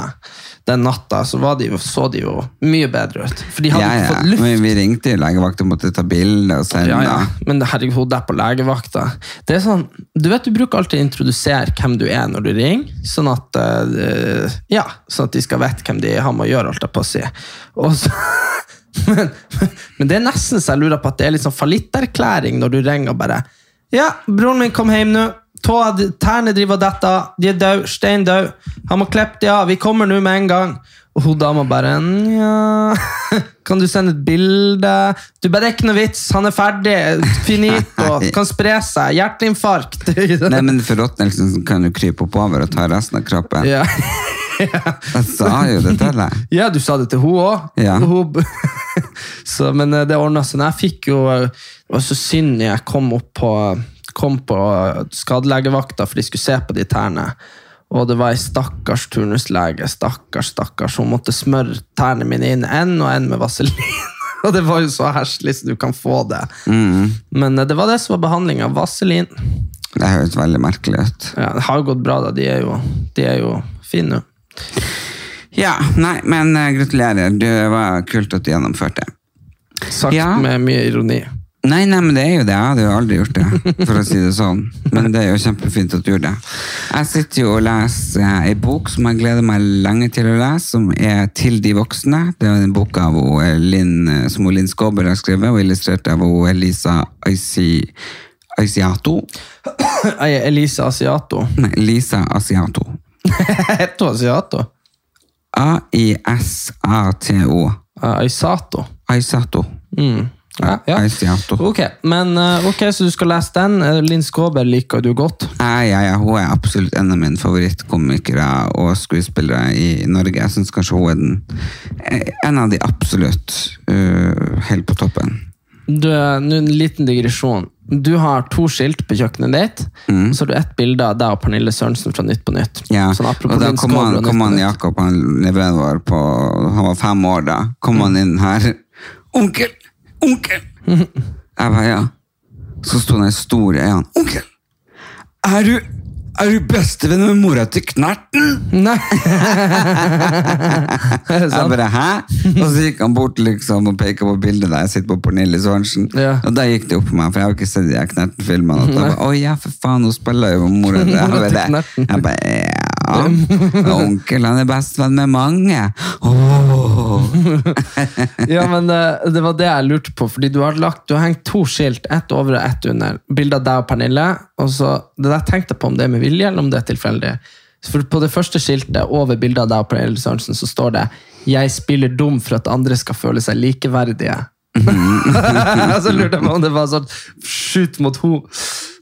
den natta, så var de, så de jo mye bedre ut. For de hadde Ja, ikke fått luft. Men vi ringte jo legevakta og måtte ta bilde og sende. Ja, ja. Men herregud, det er på legevakta. Det er sånn, du vet, du bruker alltid å introdusere hvem du er når du ringer, sånn at, eh, ja, sånn at de skal vite hvem de har med å gjøre, alt jeg på å si. Og så, men, men det er nesten så jeg lurer på at det er litt sånn fallitterklæring når du ringer og bare Ja, broren min kom hjem nå. Tåa, tærne driver og detter. De er døde. Stein død. Han må klippe de av. Vi kommer nå med en gang. Og hun dama bare Nja Kan du sende et bilde? Du bare, Det er ikke noe vits. Han er ferdig. Finito. Kan spre seg. Hjerteinfarkt. Nei, men forråtnelsen kan du krype oppover og ta resten av kroppen. ja. Jeg sa jo det til deg. ja, du sa det til hun òg. Ja. men eh, det ordna seg. Jeg fikk jo eh, Det var så synd jeg kom opp på Kom på skadelegevakta, for de skulle se på de tærne. Og det var ei stakkars turnuslege. Stakkars, stakkars. Hun måtte smøre tærne mine inn en og en med vaselin. Og det var jo så herselig så du kan få det. Men eh, det var det som var behandlinga. Vaselin. Det høres veldig merkelig ut. Ja, det har gått bra, da. De er jo, de er jo fine nå. Ja, nei, men uh, gratulerer. Det var kult at du gjennomførte. Sagt Ja. med mye ironi. Nei, nei, men det er jo det. Jeg hadde jo aldri gjort det, for å si det sånn. Men det er jo kjempefint at du gjorde det. Jeg sitter jo og leser eh, ei bok som jeg gleder meg lenge til å lese, som er Til de voksne. Det er en bok av hun, eh, Linn, eh, som hun Linn Skåber har skrevet, og illustrert av hun Elisa Aisi, Aisiato. Elisa Asiato. Nei, Lisa Asiato. Heter Asiato? A-I-S-A-T-O. Aisato. Aisato. Aisato. Ja, ja. Ok, men uh, ok, så du skal lese den. Uh, Linn Skåber liker du godt. Ja, ja, ja, hun er absolutt en av mine favorittkomikere og skuespillere i Norge. Jeg syns kanskje hun er den, eh, en av de absolutt uh, helt på toppen. Du, en liten digresjon. Du har to skilt på kjøkkenet ditt, og så har du ett bilde av deg og Pernille Sørensen fra Nytt på Nytt. Mm. Ja, Sånn og da kom han, kom han Jakob, han leveren vår, på, han var fem år da, kom han inn her. Onkel! Onkel! Jeg bare, ja. Så sto den store øynene. Onkel! Er du, er du bestevenn med mora til Knerten? Nei! Jeg bare, hæ? Og så gikk han bort liksom og pekte på bildet der jeg sitter på Pernille Sørensen. Ja. Og da gikk det opp for meg, for jeg har ikke sett de Knerten-filmene. Og Å ja, for faen, hun spiller jo mora til Knerten. jeg bare, ja. Onkel, han er bestevenn med mange. Åh. Ja, men eh, det var det jeg lurte på, fordi du har, lagt, du har hengt to skilt, ett over og ett under. Bilde av deg og Pernille. Og så, det der tenkte jeg på om det er med vilje, eller om det er tilfeldig. For På det første skiltet over bildet av deg og Pernille Sørensen så står det 'Jeg spiller dum for at andre skal føle seg likeverdige'. så lurte jeg på om det var sånn skyt mot ho.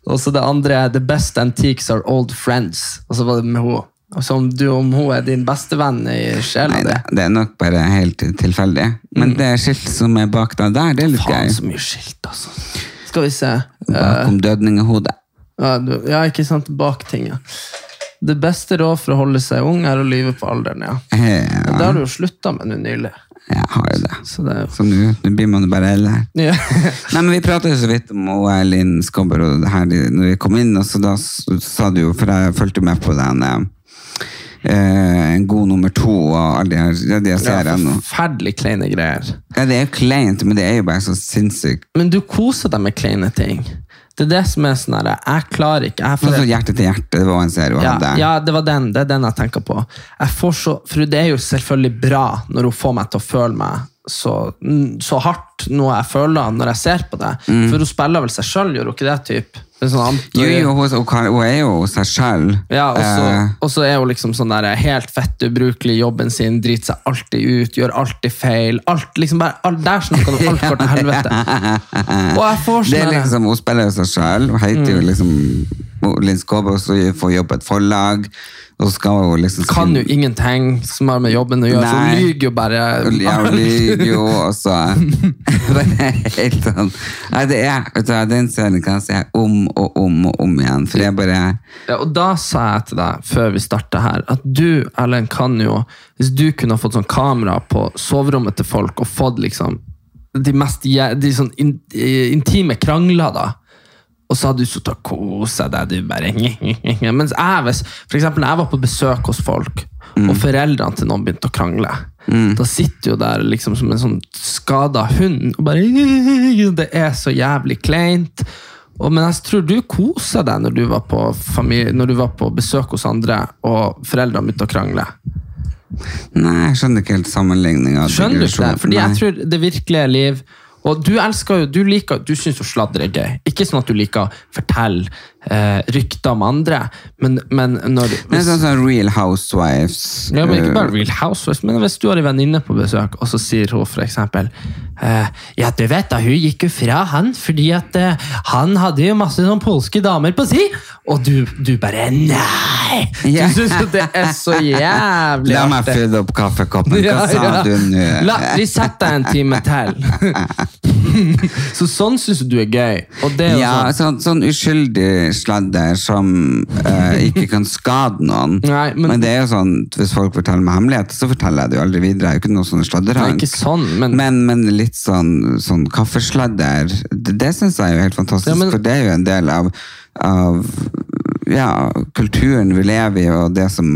Og så det andre er 'The best antiques are old friends'. Og så var det med. Og så om du om hun er din bestevenn i sjela di. det, er nok bare helt tilfeldig. Men det skiltet som er bak deg der, det er litt Mm. Faen, gøy. så mye skilt, altså. Skal vi se. Bakom dødningehodet. Ja, ikke sant. Bak ting, ja. Det beste råd for å holde seg ung er å lyve på alderen, ja. Det har du jo slutta med nå nylig. jeg har jo det. Så det er Så nå nå blir man jo bare eldre. ja. Nei, men Vi prata jo så vidt om Linn Skåber og det her når vi kom inn. og så Da sa du jo, for jeg fulgte med på den eh, En god nummer to og alle de her ja, de ja, seriene. Forferdelig kleine greier. Ja, det er jo kleint, men det er jo bare så sinnssykt. Men du koser deg med kleine ting. Det er det som er sånn her Jeg klarer ikke. Jeg som Hjerte til hjerte, det var en serie hun ja, hadde. ja, det var den. Det er den jeg tenker på. Jeg får så, for det er jo selvfølgelig bra når hun får meg til å føle meg så, mm, så hardt noe jeg føler når jeg ser på det. For hun spiller vel seg sjøl, gjør hun ikke det? Typ? En sånn Mm. Jo, jo, hun, hun, er jo seg sjøl. Ja, og så, Eh, er hun liksom sånn der helt fett ubrukelig i jobben sin, driter seg alltid ut, gjør alltid feil. Alt, liksom bare, alt, der snakker du alt går til helvete. Og jeg får det sånn er liksom, Hun spiller jo seg sjøl. Hun heter jo liksom Linn Skåber, får jobb på et forlag. Og skal hun liksom kan jo ingenting som har med jobben å gjøre, så hun lyver jo bare. Ja, hun lyver jo, og så Det helt sånn Nei, det er vet du, Den serien kan jeg se om og om og om igjen, for er bare Ja, og da sa jeg til deg, før vi starta her, at du, Erlend, kan jo Hvis du kunne fått sånn kamera på soverommet til folk og fått liksom de mest de sånn in, intime krangler, da. Og så hadde du sittet og kosa deg, du bare Mens jeg, for eksempel når jeg var på besøk hos folk, og foreldrene til noen begynte å krangle, da sitter du der liksom som en sånn skada hund og bare Det er så jævlig kleint. Og, men jeg tror du kosa deg når du, var på familie, når du var på besøk hos andre, og foreldrene begynte å krangle. Nei, jeg skjønner ikke helt sammenligninga. Skjønner du ikke det? Fordi jeg tror det virkelige liv Og du elsker jo, du liker, du syns jo sladder er gøy. Ikke sånn at du liker å fortelle eh, rykter om andre, men, men når Det er sånn som Real Housewives. ja, men ikke eh, bare Real Housewives, men hvis du har en venninne på besøk, og så sier hun eksempel eh, Ja, du vet da, hun gikk jo fra han fordi at eh, han hadde jo masse sånn polske damer på si, og du, du bare Nei! Du syns jo det er så jævlig La meg fylle opp kaffekoppen. Hva Ja, sa ja. du nå? La, vi setter deg en time til. så sånn syns du er gøy. Ja, sånn, sånn, sånn uskyldig sladder som uh, ikke kan skade noen. Nei, men- det er jo sånn, hvis folk forteller meg hemmeligheter, så forteller jeg det jo aldri videre. Jeg er jo ikke noe sånn ikke sånn, men, Men, men litt sånn, sånn kaffesladder, det, det syns jeg er jo helt fantastisk, Ja, men- for det er jo en del av, av ja, kulturen vi lever i, og det som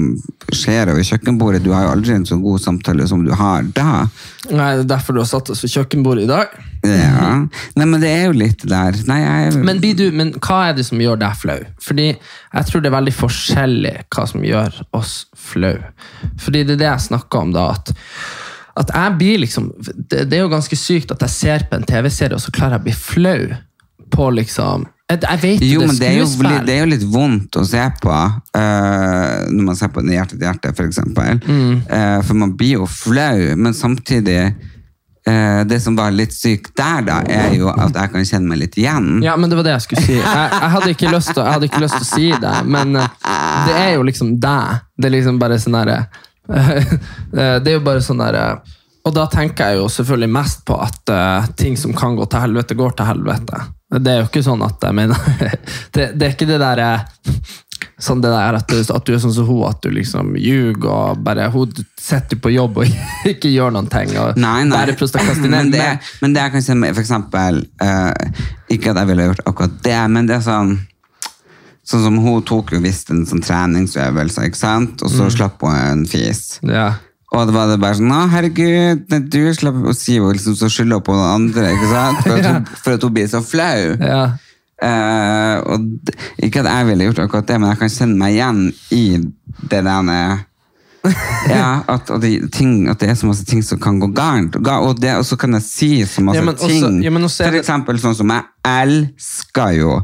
skjer over kjøkkenbordet. Du har jo aldri en så god samtale som du har da. Nei, det er derfor du har satt oss ved kjøkkenbordet i dag. Ja. Nei, men det er jo litt der. Nei, jeg Men, du, men hva er det som gjør deg flau? Fordi jeg tror det er veldig forskjellig hva som gjør oss flau. Fordi det er det jeg snakker om da, at, at jeg blir liksom det, det er jo ganske sykt at jeg ser på en TV-serie, og så klarer jeg å bli flau på liksom Jeg, jeg vet Jo, men det er jo, det er jo litt vondt å se på uh, når man ser på den Hjerte til hjerte, eksempel. Mm. Uh, for man blir jo flau, men samtidig eh, Det som var litt sykt der, da, er jo at jeg kan kjenne meg litt igjen. Ja, men det var det jeg skulle si. Jeg, jeg, hadde, ikke lyst til, å si det, men eh, det er jo liksom deg. Det er liksom bare sånn derre Det er jo bare sånn derre Og da tenker jeg jo selvfølgelig mest på at eh, ting som kan gå til helvete, går til helvete. Det er jo ikke sånn at jeg mener Det, det er ikke det der eh, Sånn det der at du, at du er sånn som hun, at du liksom ljuger og bare Hun setter på jobb og ikke gjør noen ting. Og Nei, nei. Bare. Men det, men det jeg kan si for eksempel uh, Ikke at jeg ville gjort akkurat det, men det er sånn Sånn som Hun tok jo visst en sånn treningsøvelse, ikke sant? og så Mm. slapp hun en fis. ja. Og det var det bare sånn 'Å, herregud, du slapp å si jo liksom, så skylda på noen andre', ikke sant? For at hun, for at hun blir så flau. Ja. Uh, og ikke at jeg ville gjort akkurat det, men jeg kan kjenne meg igjen i det der ja, at, at, det, ting, at det er så masse ting som kan gå gærent. Og, og, det- og så kan jeg si så masse Ja, også- ting. ja, For eksempel sånn som jeg elsker jo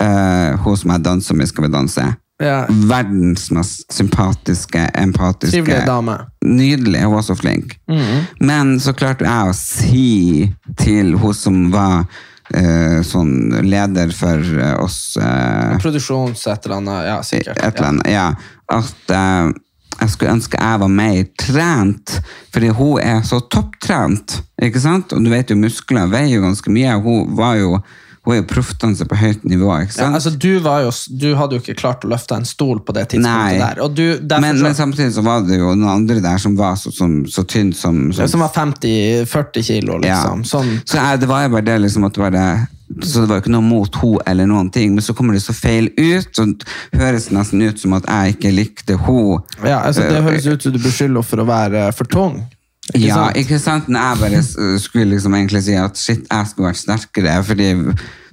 uh, hun som jeg danser med Skal vi danse. Ja. Verdens mest sympatiske, empatiske Trivelig dame. Nydelig, hun var så flink. Mm. Men så klarte jeg å si til hun som var eh, sånn leder for eh, oss eh, Produksjons et eller annet. Ja, sikkert. et eller annet, ja, at eh, jeg skulle ønske jeg var mer trent, fordi hun er så topptrent, ikke sant? Og du vet jo, muskler veier jo ganske mye. Hun var jo, hun er jo proffdanser på høyt nivå, ikke Ja, sant? altså, du, var jo, du hadde jo ikke klart å løfte en stol på det tidspunktet Nei. der. Du, men, så- men samtidig så var det jo noen andre der som var så, som, så tynn som, som Som var 50-40 kilo, liksom. Sånn. Så jeg, det var jo bare det liksom at det var det, så det var jo ikke noe mot henne eller noen ting, men så kommer det så feil ut, så høres det nesten ut som at jeg ikke likte henne. Ja, altså, det høres ut som du beskylder henne for å være for tung. Ikke ja, sant? ikke sant? Men jeg bare skulle liksom egentlig si at shit, jeg skulle vært sterkere, fordi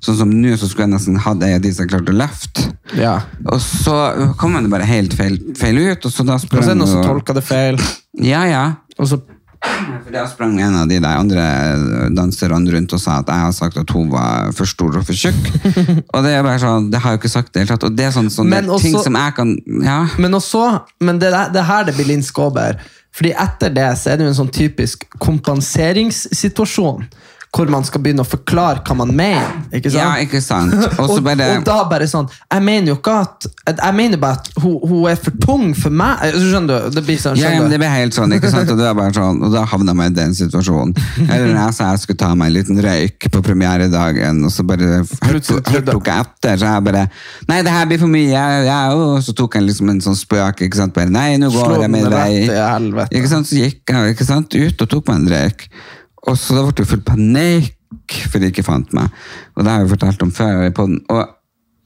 sånn som nå så skulle jeg nesten hatt ei av de som klarte å løfte. Ja. Og så kom det bare helt feil, feil ut, og så da Og sprang så er det noen som tolker det feil. Ja, ja. Og så For da sprang en av de der andre danserne rundt og sa at jeg har sagt at hun var for stor og for tjukk. og det er bare sånn, det har jeg jo ikke sagt det hele tatt. Og det er sånn, sånne Men også- ting som jeg kan Ja. Men også, men det, det er her det blir Linn Skåber. Fordi etter det så er det jo en sånn typisk kompenseringssituasjon. Hvor man skal begynne å forklare hva man mener. Ikke sant? Ja, ikke sant? Og så bare og da bare sånn Jeg mener jo ikke at Jeg mener bare at hun, hun er for tung for meg. Altså, Skjønner du? Det blir sånn, ja, ja, men det blir helt sånn, ikke sant? Og, det er bare sånn, og da havna jeg i den situasjonen. Eller når jeg sa jeg skulle ta meg en liten røyk på premieredagen, og så bare tok jeg etter, så jeg bare Nei, det her blir for mye. Ja, og så tok jeg liksom en sånn spøk. ikke sant? Bare, nei, nå Slå går jeg min vei. Ikke sant? Så gikk jeg ikke sant? ut og tok meg en røyk. Og så da ble det full panikk for de ikke fant meg. Og det har jeg fortalt om før. i. Og,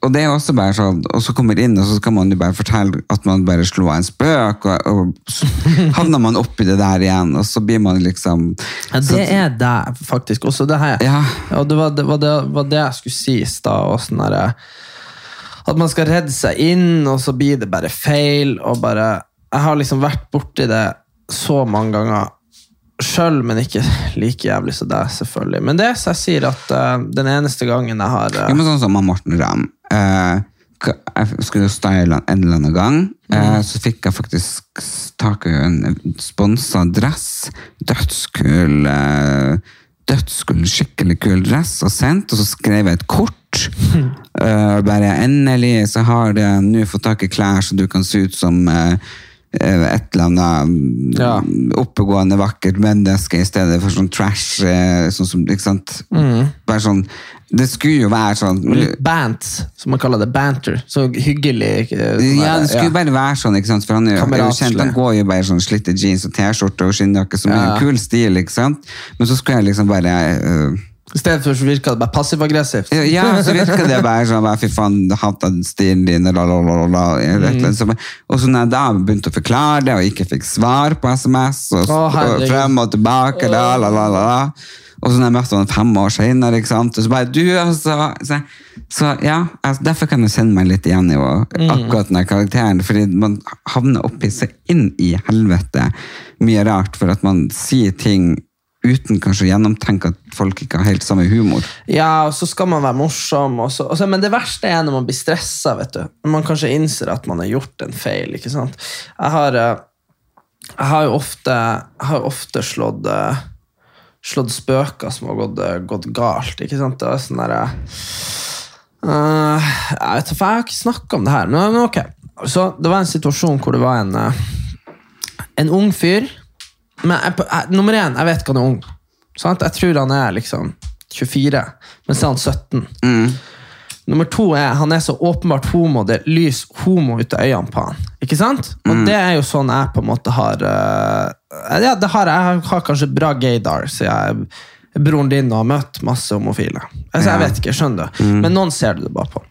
og det er også bare sånn, og så kommer inn, og så skal man jo bare fortelle at man bare slo av en spøk, og, og havner man oppi det der igjen, og så blir man liksom Ja, det er det, faktisk. Også det her. Ja. Og det var det, var det, var det jeg skulle si i stad. og sånn At man skal redde seg inn, og så blir det bare feil. og bare... Jeg har liksom vært borti det så mange ganger sjøl, men ikke like jævlig som deg, selvfølgelig. Men det så jeg sier at uh, den eneste gangen jeg har uh, Ja, men sånn som Morten Ramm. Uh, jeg skulle style han en eller annen gang. Mm. så fikk jeg faktisk tak i en sponsa dress. Dødskul. Eh, dødskul, skikkelig kul dress, og sendt. Og så skrev jeg et kort. Uh, bare endelig så har jeg nå fått tak i klær så du kan se ut som eh, eh, et eller annet Ja. oppegående, vakkert menneske i stedet for sånn trash. eh, Sånn som, ikke sant? Bare sånn, det skulle jo være sånn Bants, som man kaller det. Banter. Så hyggelig. eh, sånn Ja, det skulle jo bare være sånn, ikke sant? For han er jo, er jo kjent, han går jo bare sånn slitte jeans og T-skjorte og skinnjakke, som er Ja. en kul stil, ikke sant? Men så skulle jeg liksom bare øh, I stedet for så virka det bare passiv-aggressivt. Ja, så virka det bare sånn, fy faen, den stilen din, bare- Og så når jeg da begynte å forklare det, og ikke fikk svar på SMS, og, oh, og frem og tilbake, la, la, la, la, la. Og så når jeg møtte han fem år senere, og så bare, du, altså, så, så ja, altså, derfor kan jeg kjenne meg litt igjen i henne, akkurat den karakteren, fordi man havner oppi seg inn i helvete mye rart, for at man sier ting uten kanskje å gjennomtenke at folk ikke har helt samme humor. Ja, og så skal man være morsom. Og så, og så, men det verste er når man blir stressa. Når man kanskje innser at man har gjort en feil. ikke sant? Jeg har, eh, jeg har jo ofte, har ofte slått, eh, slått spøker som har gått, eh, gått galt. ikke sant? Det er sånn der, uh, jeg vet jeg har ikke snakka om det her. Men, ok. Så Det var en situasjon hvor det var en, en ung fyr men jeg, jeg, nummer én, jeg vet ikke han er ung. Sant? Jeg tror han er liksom 24, men så er han 17. Mm. Nummer to er han er så åpenbart homo, det lys homo ut av øynene på han. Ikke sant? Og Mm. det er jo sånn jeg på en måte har uh, Ja, det har jeg. Jeg har kanskje bra gaydar, så jeg broren din har møtt masse homofile. Altså, Ja. Jeg vet ikke, skjønner du. Mm. Men noen ser du det bare på.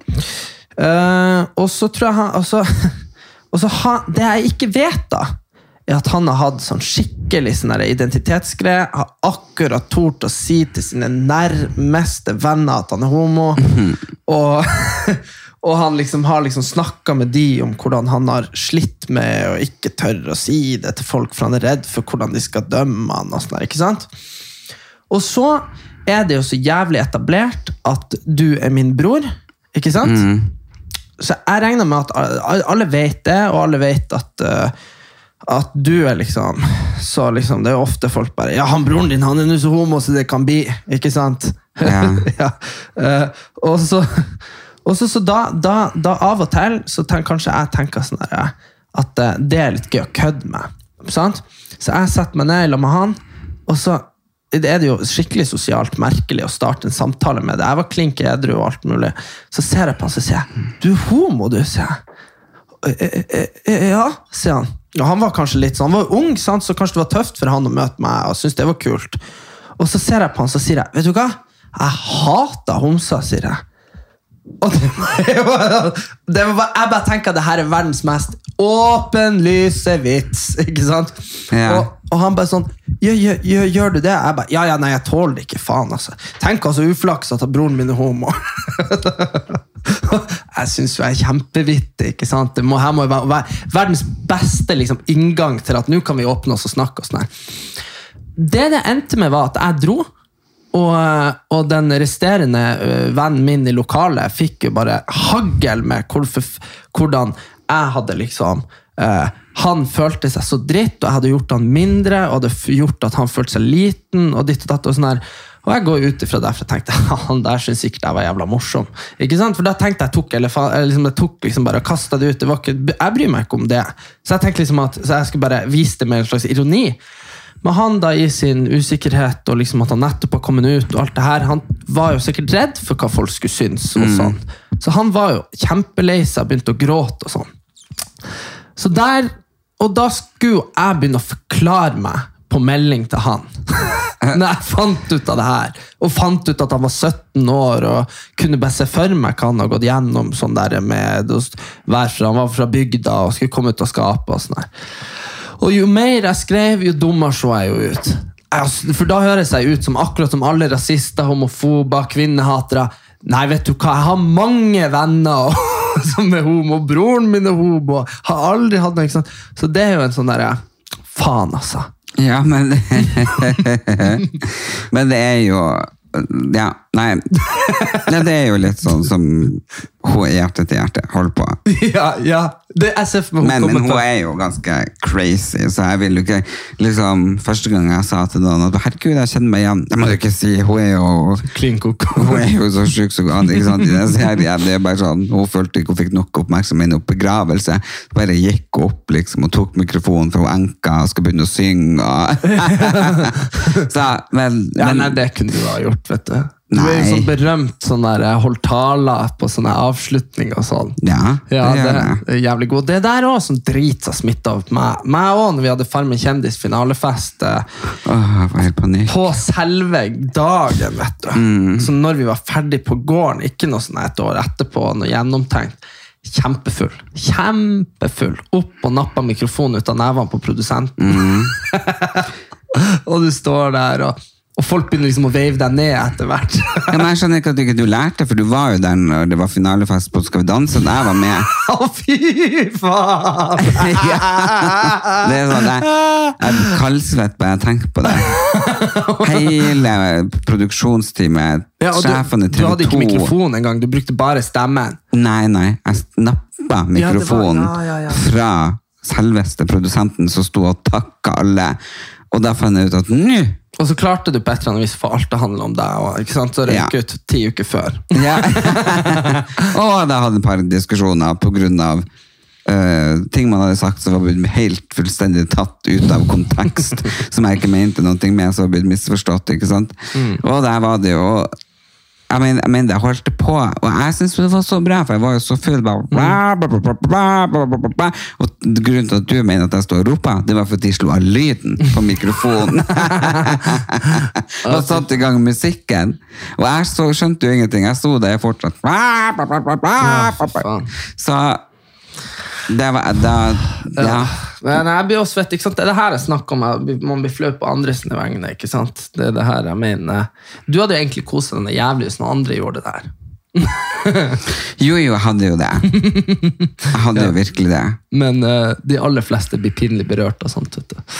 Uh, og så tror jeg han altså, og så ha, Det jeg ikke vet, da, er at han har hatt sånn skikkelig sånn identitetsgreie. Har akkurat tort å si til sine nærmeste venner at han er homo. Og, og han liksom har liksom snakka med de om hvordan han har slitt med å ikke tørre å si det til folk, for han er redd for hvordan de skal dømme han. og sånn ikke sant? Og så er det jo så jævlig etablert at du er min bror, ikke sant? Så jeg regner med at alle vet det, og alle vet at, eh, at du er liksom Så liksom, det er ofte folk bare Ja, han broren din han er nå så homo som det kan bli, ikke sant? Ja. ja. Uh, og så, og så, så da, da, da av og til så tenk, kanskje jeg tenker sånn der, at uh, det er litt gøy å kødde med. Sant? Så jeg setter meg ned sammen med han, og så det er det jo skikkelig sosialt merkelig å starte en samtale med det. Jeg var klink edru og alt mulig. Så ser jeg på han så sier jeg, du er homo, du, sier jeg. «Eh, eh, eh, Ja, sier han. Og han var kanskje litt sånn, han var ung, sant? så kanskje det var tøft for han å møte meg. og syntes det var kult. Og så ser jeg på han så sier jeg, vet du hva? Jeg hater homser, sier jeg. Og det var, det var jeg bare tenker at det her er verdens mest åpenlyse vits. Ikke sant? Ja. Og, og han bare sånn gjør, gjør, gjør du det? Jeg bare, ja, ja, nei, jeg tåler det ikke. Faen, altså. Tenk altså uflaks at broren min er homo. jeg syns jo jeg er kjempevittig. ikke sant? Det må, her må jo være, være verdens beste liksom, inngang til at nå kan vi åpne oss og snakke. og sånn. Det det endte med, var at jeg dro. Og, og den resterende ø, vennen min i lokalet fikk jo bare hagl med hvor, hvordan jeg hadde liksom eh, Han følte seg så dritt, og jeg hadde gjort han mindre, og hadde gjort at han følte seg liten. Og ditt og datt og sånn her. Og jeg går ut ifra derfor og tenkte han der syns sikkert jeg var jævla morsom. Ikke sant? For da tenkte jeg tok, elefant, liksom, jeg tok liksom bare og kasta det ut. Det ikke, jeg bryr meg ikke om det. Så jeg tenkte liksom at så jeg skulle bare vise det med en slags ironi. Men han da i sin usikkerhet og liksom at han nettopp har kommet ut, og alt det her, han var jo sikkert redd for hva folk skulle synes. og sånn. Så han var jo kjempelei seg, begynte å gråte og sånn. Så der, Og da skulle jeg begynne å forklare meg på melding til han. Når jeg fant ut av det her, og fant ut at han var 17 år og kunne bare se for meg hva han har gått gjennom sånn der med å fra, Han var fra bygda og skulle komme ut av skapet. og sånn her. Og jo mer jeg skrev, jo dummere så jeg jo ut. Altså, For da høres jeg ut som akkurat som alle rasister, homofober, kvinnehatere. Nei, vet du hva, jeg har mange venner som er homo. Broren min er homo. Har aldri hatt noe? Så det er jo en sånn derre Faen, altså. Ja, men Men det er jo Ja, nei. nei. Det er jo litt sånn som hun er hjerte til hjerte holder på. Ja, ja. Det er SF, for meg Men, men hun er jo ganske crazy, så jeg vil jo ikke liksom, Første gang jeg sa til noen at herregud, jeg kjenner meg igjen Jeg må jo ikke si Hun er jo Klin hun er jo så sjuk som går ikke sant? Serien, det er bare sånn, Hun følte ikke hun fikk nok oppmerksomhet i begravelse. Bare gikk opp liksom, og tok mikrofonen hun enka og skulle begynne å synge. Og... så, men, Ja, men, nei, det kunne du ha gjort, vet du. Du er jo sånn berømt sånn der, eh, holdt taler på sånne avslutninger og sånn. ja, Ja, det det er jævlig god. Det der òg som drit har smitta opp meg. Meg òg, når vi hadde Farmen kjendis finalefest Åh, jeg får helt panikk. på selve dagen, vet du. Så når vi var ferdig på gården, ikke noe sånn et år etterpå, noe gjennomtenkt. Kjempefull. Kjempefull. Opp og nappa mikrofonen ut av nevene på produsenten. og du står der, og, og folk begynner liksom å veive deg ned etter hvert. Ja, men jeg skjønner ikke at du ikke lærte, for du var jo der når det var finalefest på Skal vi danse, da jeg var med. Å, fy faen! Det er sånn, jeg, jeg blir kaldsvett bare jeg tenker på det. Hele produksjonsteamet, Ja, du, sjefene i du hadde ikke TV 2 mikrofon engang, du brukte bare stemmen. Nei, nei, jeg snappa mikrofonen Ja, var- fra selveste produsenten som sto og takka alle. Og da fant jeg ut at nå Og så klarte du på et eller annet vis for alt det handler om deg. Og, ikke sant? Så røyk Ja. ut ti uker før. ja. Og da hadde et par diskusjoner grunn av eh, ting man hadde sagt som var helt fullstendig tatt ut av kontekst, som jeg ikke mente noe med, som var blitt misforstått. ikke sant? Og der var det jo jeg mener, jeg mener, jeg holdt på, og jeg syntes det var så bra, for jeg var jo så full. Og grunnen til at du mener at jeg står og roper, det var fordi de slo av lyden på mikrofonen. og satte i gang musikken. Og jeg så, skjønte jo ingenting. Jeg sto der fortsatt. Så det var da, Ja. Men jeg blir også svett, ikke sant? Det er det her jeg snakker om, man blir flau på andre sine vegne. ikke sant? Det er det her jeg mener. Du hadde jo egentlig koset deg jævlig hvis noen andre gjorde det der. Jo, jo, jeg hadde jo det. Jeg hadde jo virkelig det. Men uh, de aller fleste blir pinlig berørt av sånt. vet du.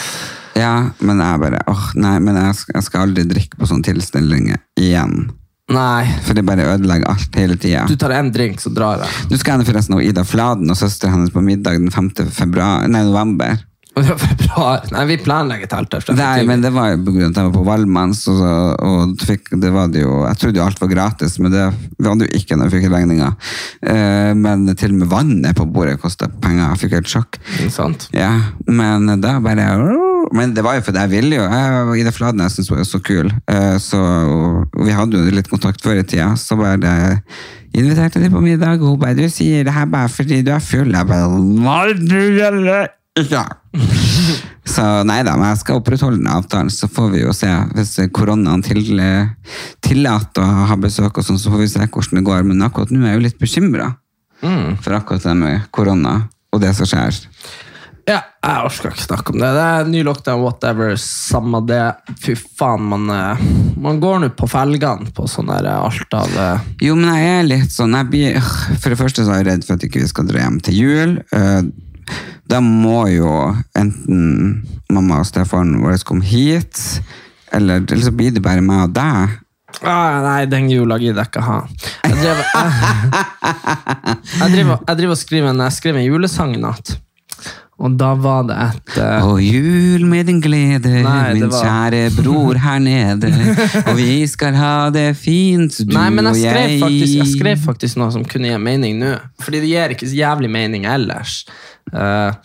Ja, men jeg bare åh, Nei, men jeg skal, jeg skal aldri drikke på sånne tilstelninger igjen. Nei, For det bare ødelegger alt hele tida. du tar en drink, så drar jeg. Nå skal jeg forresten ha Ida Fladen og søsteren hennes på middag den 5. Februar, nei, november. Februar. Nei, vi planlegger telt her. Nei, men det var jo på grunn av at jeg var på Valmanns, og, og fikk, det var det jo Jeg trodde jo alt var gratis, men det var det jo ikke når jeg fikk regninga. Eh, men til og med vannet på bordet kosta penger. Jeg fikk helt sjokk. Ja, men da bare Men det var jo fordi jeg ville jo. Jeg, Ida Fladen jeg syntes er så kul. Eh, Så, og vi hadde jo litt kontakt før i tida. Så bare inviterte de på middag, og hun bare 'Du sier det her bare fordi du er full.' Jeg bare Nei, du gjelder ikke! Så nei da, men jeg skal opprettholde den avtalen, så får vi jo se. Hvis koronaen til, tillater å ha besøk, og sånn, så får vi se hvordan det går. Men akkurat nå er jeg jo litt bekymra for akkurat det med korona og det som skjer. Ja, jeg orker ikke snakke om det. Det er ny lockdown, whatever. Samme det. Fy faen, man, eh, man går nå på felgene på sånn der alt av eh, Jo, men jeg er litt sånn blir, For det første så er jeg redd for at ikke vi skal dra hjem til jul. Eh, Da må jo enten mamma og stefaren vår komme hit, eller, eller så blir det bare meg og deg. ah, Nei, den jula gidder jeg ikke ha. Jeg driver, jeg, jeg driver, jeg driver og skriver en, jeg skrev en julesang i natt. Og da var det et uh... Og jul med din glede, Nei, min var- kjære bror her nede. Og vi skal ha det fint, du Nei, men jeg skrev, faktisk, jeg skrev faktisk noe som kunne gi mening nå. Fordi det gir ikke så jævlig mening ellers. Uh,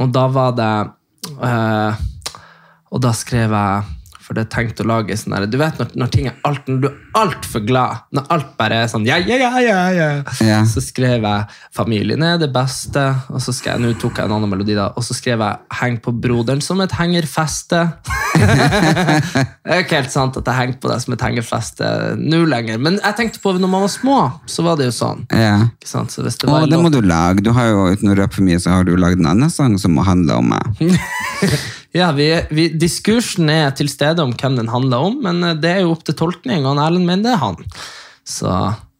og da var det uh, Og da skrev jeg For det tenkte å lage sånn der Du vet når, når ting er alt, når du er altfor glad, når alt bare er sånn ja, ja, ja, ja, ja. Ja. Så skrev jeg 'Familien er det beste', og så skrev jeg, nå tok jeg en annen melodi, da, og så skrev jeg 'Heng på broderen som et hengerfeste'. det er ikke helt sant at jeg henger på deg som et hengerfeste nå lenger, men jeg tenkte på når man var små, så var det jo sånn. Ja. Ikke sant? Så hvis det Å, var en det må låt- du lage. Du har jo, Uten å røpe for mye, så har du lagd en annen sang som må handle om meg. Ja, vi, vi, Diskursen er til stede om hvem den handler om, men eh, det er jo opp til tolkning, og Erlend mener det er han. Så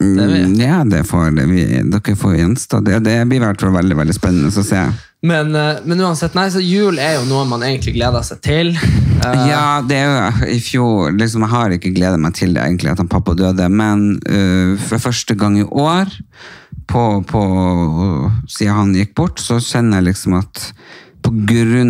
det er vi. Mm, Ja, det får. Vi, dere får gjenstå det. Det blir i hvert fall veldig veldig spennende å se. Men, eh, men uansett, nei, så jul er jo noe man egentlig gleder seg til. Eh, Ja, det er jo i fjor liksom, Jeg har ikke gledet meg til det, egentlig, at han pappa døde, men uh, for første gang i år, på, på, siden han gikk bort, så kjenner jeg liksom at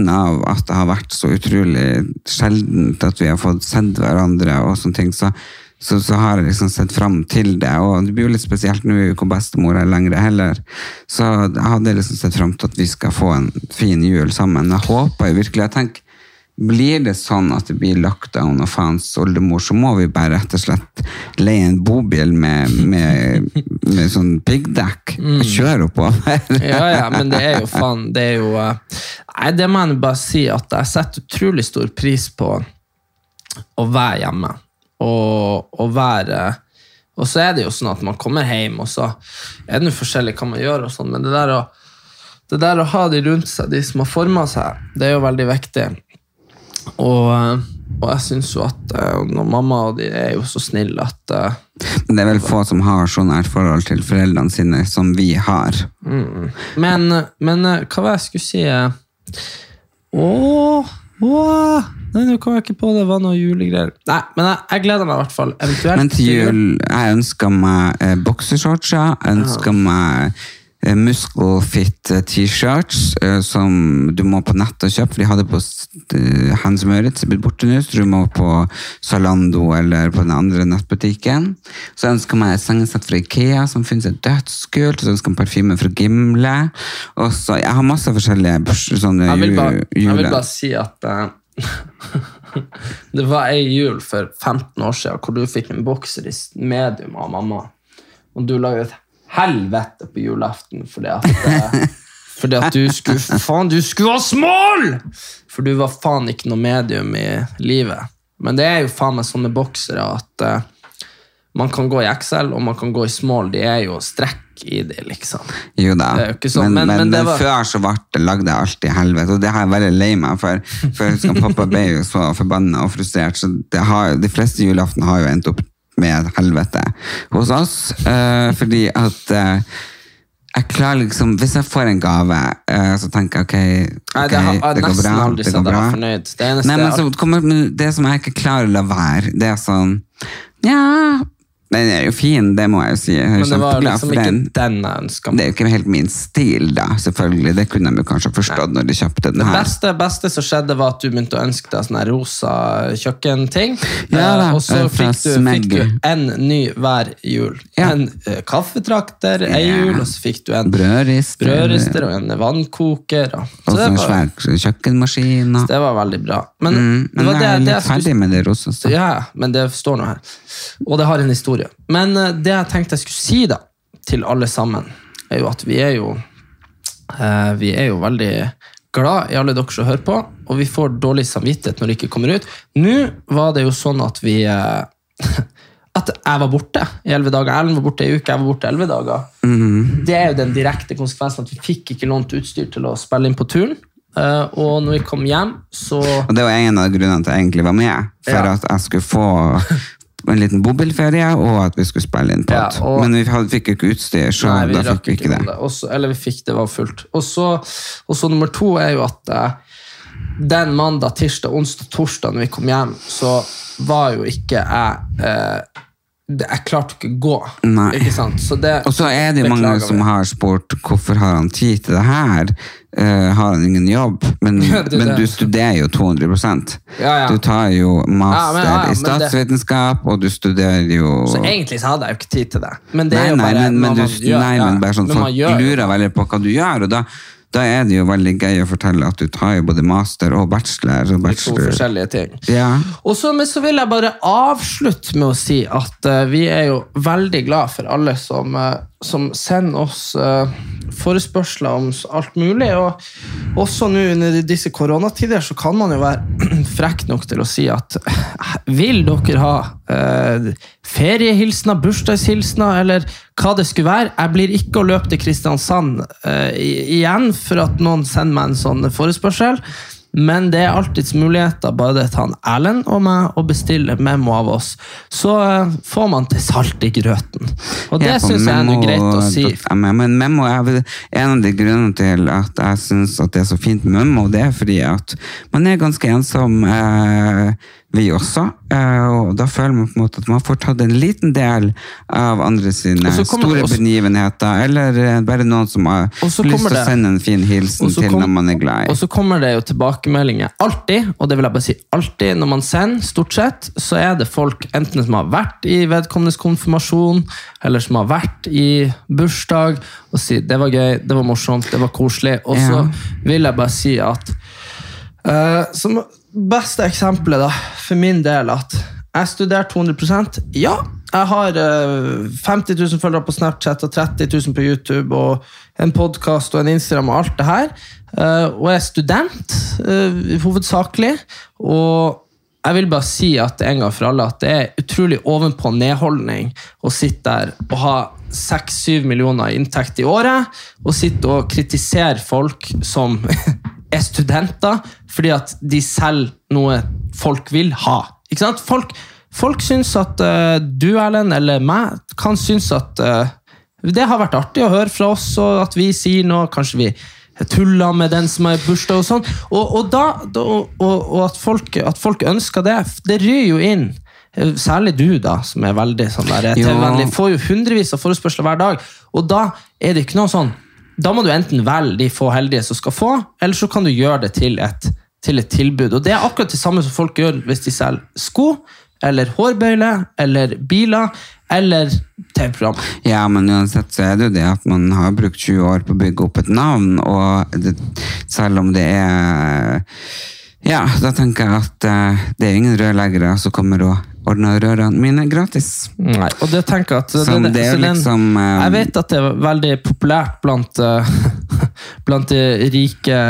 av at det har vært så utrolig sjeldent at vi har fått sett hverandre og sånne ting, så, så, så har jeg liksom sett fram til det. Og det blir jo litt spesielt nå er jo ikke bestemor her lenger heller. Så jeg hadde liksom sett fram til at vi skal få en fin jul sammen. Jeg håper jo virkelig, jeg tenker blir det sånn at det blir lockdown og faens oldemor, så må vi bare rett og slett leie en bobil med, med, med sånn piggdekk og kjøre oppover. ja, ja, men det er jo faen Det er jo eh, Nei, det må jeg bare si at jeg setter utrolig stor pris på å være hjemme. Og, og være Og så er det jo sånn at man kommer hjem, og så er det jo forskjellig hva man gjør, og sånn, men det der, å, det der å ha de rundt seg, de som har forma seg, det er jo veldig viktig. Og, eh, og jeg syns jo at eh, når mamma og de er jo så snille at eh, Men det er vel få som har så nært forhold til foreldrene sine som vi har. Men, men eh, hva var det jeg skulle si? Åh, åh Nei, nå kom jeg ikke på det. Var noe julegreier. Nei, men jeg, jeg gleder meg i hvert fall. Eventuelt Men til jul, jeg ønsker meg eh, boksershortser, jeg ønsker meg eh, Muscle Fit eh, T-shirts eh, som du må på nett og kjøpe. for De hadde på Hans Møritz, blitt borte nå, så du må på Zalando eller på den andre nettbutikken. Så ønsker meg et sengesett fra Ikea som finnes er dødskult. Så ønsker meg parfyme fra Gimle. Og så, jeg har masse forskjellige sånne Jeg vil bare, jeg vil bare si at uh, Det var ei jul for 15 år siden hvor du fikk en bokser i medium av mamma. Og du la ut et helvete på julaften fordi at, eh, fordi at du skulle Faen, du skulle ha small! For du var faen ikke noe medium i livet. Men det er jo faen meg sånne boksere at uh, man kan gå i XL og man kan gå i small. De er jo strekk i det, liksom. Jo da, sånn, men, men- men, men var- før så ble det, lagde jeg alltid helvete, og det har jeg veldig lei meg for. For jeg husker Pappa ble jo så forbanna og frustrert, så det har, de fleste julaften har jo endt opp med et helvete hos oss. Uh, fordi at uh, jeg klarer liksom, Hvis jeg får en gave, uh, så tenker jeg ok, Nei, det har det går bra. det går bra. Det Nei, men så kommer det som jeg ikke klarer å la være, det er sånn Ja, den er jo fin, det må jeg jo si. Jeg Men det var liksom ikke den. den jeg ønska Det er jo ikke helt min stil, da, selvfølgelig. Det kunne de kanskje forstått når de kjøpte den Det her. beste, beste som skjedde, var at du begynte å ønske deg sånne rosa kjøkkenting. Ja da, Eh, og så fikk du, fikk du en ny hver jul. Ja. En uh, kaffetrakter, ei Ja. jul, og så fikk du en Brødrister. brødrister og en vannkoker. Og, Og så så det en svær kjøkkenmaskin. og- det var veldig bra. Men, Mm, det men var jeg er det litt ferdig med det rosa. så. Ja, men det står nå her. Og det har en historie. Men eh, det jeg tenkte jeg skulle si da, til alle sammen, er jo at vi er jo eh, Vi er jo veldig glad i alle dere som hører på, og vi får dårlig samvittighet når det ikke kommer ut. Nå var det jo sånn at vi eh, At jeg var borte i elleve dager. Ellen var borte i uke, jeg var borte elleve dager. Det er jo den direkte konsekvensen at vi fikk ikke lånt utstyr til å spille inn på turen. Uh, og når vi kom hjem, så Og det var en av grunnene til at jeg egentlig var med. For Ja. at jeg skulle få en liten bobilferie, og at vi skulle spille inn Ja, pod. og- Men vi hadde, fikk ikke utstyr, så Nei, da fikk vi ikke det. det. Også, eller vi fikk det, var fullt. Og så, nummer to er jo at uh, den mandag, tirsdag, onsdag, torsdag når vi kom hjem, så var jo ikke jeg det- Jeg klarte ikke å gå. Nei. Ikke sant? Så det Og så er det mange beklager som har spurt hvorfor har han tid til det her. Uh, har han ingen jobb? Men, Ja, er men du studerer jo 200 Ja, ja. Du tar jo master Ja, men- i statsvitenskap, og du studerer jo Så egentlig så hadde jeg jo ikke tid til det. Men det Nei, er jo nei, men, men, du, gjør- nei, men bare sånn folk lurer veldig på hva du gjør, og da, da er det jo veldig gøy å fortelle at du tar jo både master og bachelor. Og to forskjellige ting. Ja. Og så, men så vil jeg bare avslutte med å si at uh, vi er jo veldig glad for alle som, uh, som sender oss eh, forespørsler om alt mulig. Og også nå under disse koronatider så kan man jo være frekk nok til å si at eh, vil dere ha eh, feriehilsener, bursdagshilsener eller hva det skulle være? Jeg blir ikke å løpe til Kristiansand eh, igjen for at noen sender meg en sånn forespørsel. Men det er alltids muligheter, bare det tar han Erlend og meg å bestille memo av oss. Så eh, får man til salt i grøten. Og det Ja, syns jeg er noe greit å si. Men Memo er vel en av de grunnene til at jeg syns det er så fint med Memo, det er fordi at man er ganske ensom, eh, vi også. Eh, og da føler man på en måte at man får tatt en liten del av andre sine store også- begivenheter, eller eh, bare noen som har lyst til å sende en fin hilsen til kom- når man er glad i. Og så kommer det jo tilbakemeldinger alltid, og det vil jeg bare si alltid når man sender, stort sett, så er det folk enten som har vært i vedkommendes konfirmasjon, eller som har vært i bursdag, og sier det var gøy, det var morsomt, det var koselig. Og så Ja. vil jeg bare si at Uh, som beste eksempelet da, for min del, at jeg studerte 200% Ja, jeg har eh, 50 000 følgere på Snapchat og 30 000 på YouTube og en podkast og en Instagram og alt det her. eh, og jeg er student, eh, hovedsakelig. Og jeg vil bare si at en gang for alle at det er utrolig ovenpå nedholdning å sitte der og ha 6-7 millioner i inntekt i året, og sitte og kritisere folk som er studenter, fordi at de selger noe folk vil ha. Ikke sant? Folk, folk syns at uh, du, Erlend, eller meg, kan synes at uh, det har vært artig å høre fra oss, og at vi sier noe. Kanskje vi tuller med den som har bursdag, og sånn. Og, og, da, og, og at, folk, at folk ønsker det, det ryr jo inn. Særlig du, da, som er veldig sånn der, TV-vennlig. Får jo hundrevis av forespørsler hver dag. Og da er det ikke noe sånn da må du enten velge de få heldige som skal få, eller så kan du gjøre det til et, til et tilbud. Og Det er akkurat det samme som folk gjør hvis de selger sko, eller hårbøyle, eller biler, eller TV-program. Ja, men uansett så er det jo det at man har brukt 20 år på å bygge opp et navn, og det, selv om det er Ja, da tenker jeg at eh, det er ingen rørleggere som kommer og ordner rørene mine gratis. Nei, og det tenker at Det, det jo liksom, eh, Jeg vet at det er veldig populært blant, uh, blant de rike,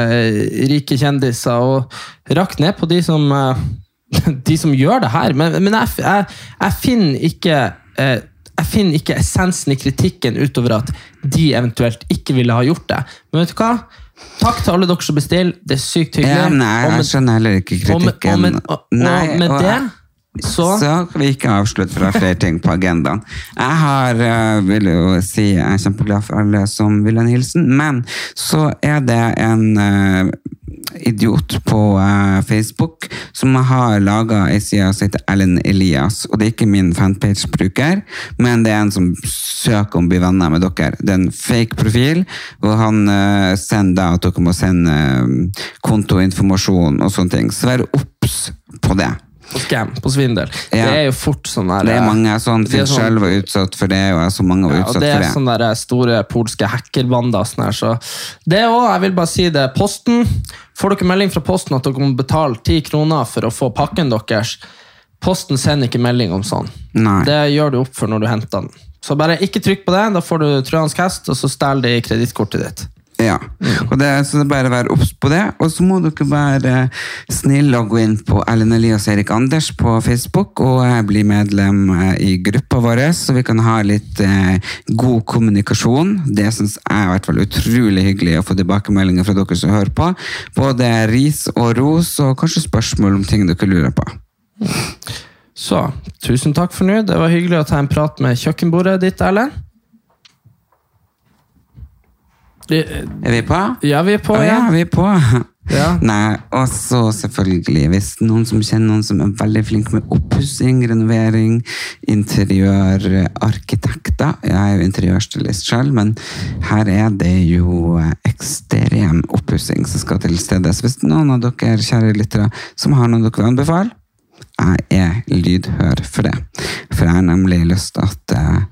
rike kjendiser, og rakk ned på de som, uh, de som gjør det her. Men, men jeg, jeg, jeg finner ikke uh, jeg finner ikke essensen i kritikken utover at de eventuelt ikke ville ha gjort det. Men vet du hva? Takk til alle dere som bestiller. Det er sykt hyggelig. Ja, nei, jeg skjønner heller ikke og med, og kritikken. med, og, Nei, og med og det så Så vi ikke avslutte, er flere ting på agendaen. Jeg har, eh, vil jo si, jeg er kjempeglad for alle som vil en hilsen, men så er det en eh, idiot på uh, Facebook som har laga ei side som heter Ellen Elias. Og det er ikke min fanpage-bruker, men det er en som søker om å bli venner med dere. Det er en fake profil, hvor han uh, sender at dere må sende uh, kontoinformasjon og sånne ting. Så vær obs på det. På scam, på svindel. Ja. Det er jo fort sånn der Det er mange sånn, er Finn sånn- selv var utsatt for det, og jeg så mange var Ja, og utsatt det for er det. sånne der store polske hackerbander. Sånn her, så det òg, jeg vil bare si det. Posten. Får dere melding fra Posten at dere må betale 10 kroner for å få pakken deres, Posten sender ikke melding om sånn. Nei. Det gjør du opp for når du henter den. Så bare ikke trykk på det, da får du trojansk hest, og så stjeler de kredittkortet ditt. Ja, og det, så det er bare å være obs på det. Og så må dere være snille og gå inn på Ellen Elias Erik Anders på Facebook og bli medlem eh, i gruppa vår, så vi kan ha litt eh, god kommunikasjon. Det syns jeg i hvert fall utrolig hyggelig å få tilbakemeldinger fra dere som hører på. Både ris og ros, og kanskje spørsmål om ting dere lurer på. Så tusen takk for nå. Det var hyggelig å ta en prat med kjøkkenbordet ditt, Erlend. Det- Er vi på? Ja, vi er på ja, igjen. vi er på. Ja. Nei, og så selvfølgelig, hvis noen som kjenner noen som er veldig flink med oppussing, renovering, interiørarkitekter Jeg er jo interiørstilist selv, men her er det jo ekstrem oppussing som skal til stede. Så hvis noen av dere kjære lyttere som har noe dere vil anbefale, jeg er lydhør for det. For jeg har nemlig lyst til at eh,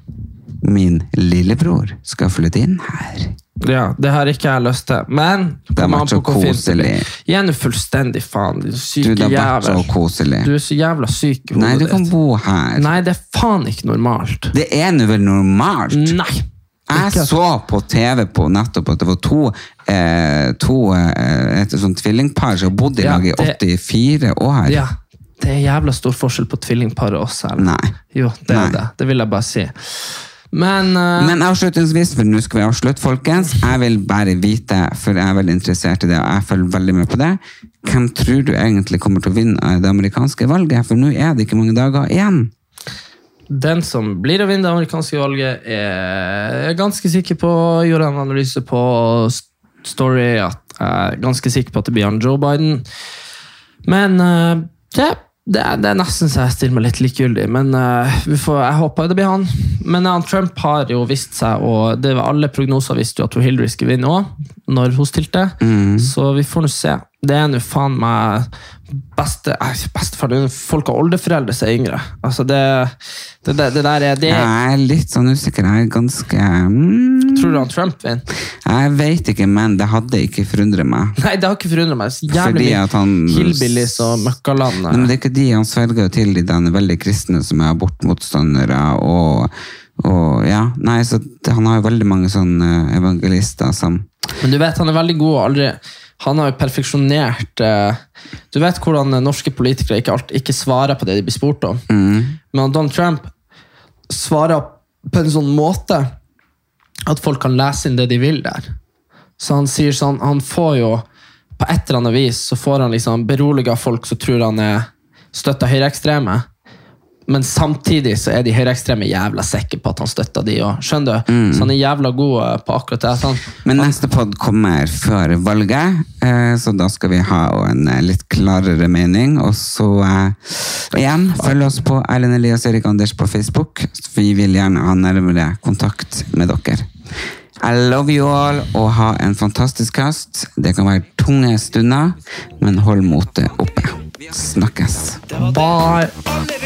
min lillebror skal flytte inn her. Ja, det har ikke jeg lyst til. Men Det har vært så koselig. Gi henne fullstendig faen, din Du, syke det har vært så jævel. koselig. Du er så jævla syk i Nei, du kan ditt. bo her. Nei, det er faen ikke normalt. Det er nå vel normalt? Nei. Jeg så på TV på nettopp at det var to, eh, to eh, et sånt tvillingpar som bodde i Ja, lag i det- 84 år. Ja, det er jævla stor forskjell på tvillingparet og oss. Nei. Jo, det er det. Det vil jeg bare si. Men, uh... Men avslutningsvis, for nå skal vi avslutte, folkens. Jeg vil bare vite, for jeg er veldig interessert i det, og jeg følger veldig med på det. Hvem tror du egentlig kommer til å vinne det amerikanske valget? For nå er det ikke mange dager igjen. den som blir å vinne det amerikanske valget, er jeg ganske sikker på Gjorde en analyse på Story at jeg er ganske sikker på at det blir han Joe Biden. Men uh, ja, det, er, det er nesten så jeg stiller meg litt likegyldig. Men uh, vi får, jeg håper det blir han. Men uh, Trump har jo vist seg, og det var alle prognoser visste jo at Hillary skulle vinne òg, når hun stilte. Så vi får nå se. Det er nå faen meg beste, eh, bestefar, folk har oldeforeldre som er yngre. Altså det, det, det, det der er det, Jeg er litt sånn usikker. Jeg er ganske mm, Tror du han Trump vinner? Jeg vet ikke, men det hadde ikke forundret meg. Nei, det har ikke forundret meg. Så jævlig at han hillbillies og møkkaland. Nei, men det er ikke de, han svelger til de den veldig kristne som er abortmotstandere og, og ja, nei, så han har jo veldig mange sånne evangelister som Men du vet, han er veldig god og aldri Han har jo perfeksjonert eh, Du vet hvordan norske politikere ikke, alt, ikke svarer på det de blir spurt om. Men Donald Trump svarer på en sånn måte at folk kan lese inn det de vil der. Så han sier sånn Han får jo På et eller annet vis så får han liksom beroliga folk som tror han er støtta høyreekstreme. Men samtidig så er de høyreekstreme jævla sikre på at han støtter de òg. Skjønner du? Så han er jævla god eh, på akkurat det. Sånn. Men neste pod kommer før valget, eh, så da skal vi ha en eh, litt klarere mening. Og så eh, igjen, følg oss på Erlend Elias Erik Anders på Facebook. Vi vil gjerne ha nærmere kontakt med dere. I love you all, og ha en fantastisk høst. Det kan være tunge stunder, men hold motet oppe. Snakkes. Bye.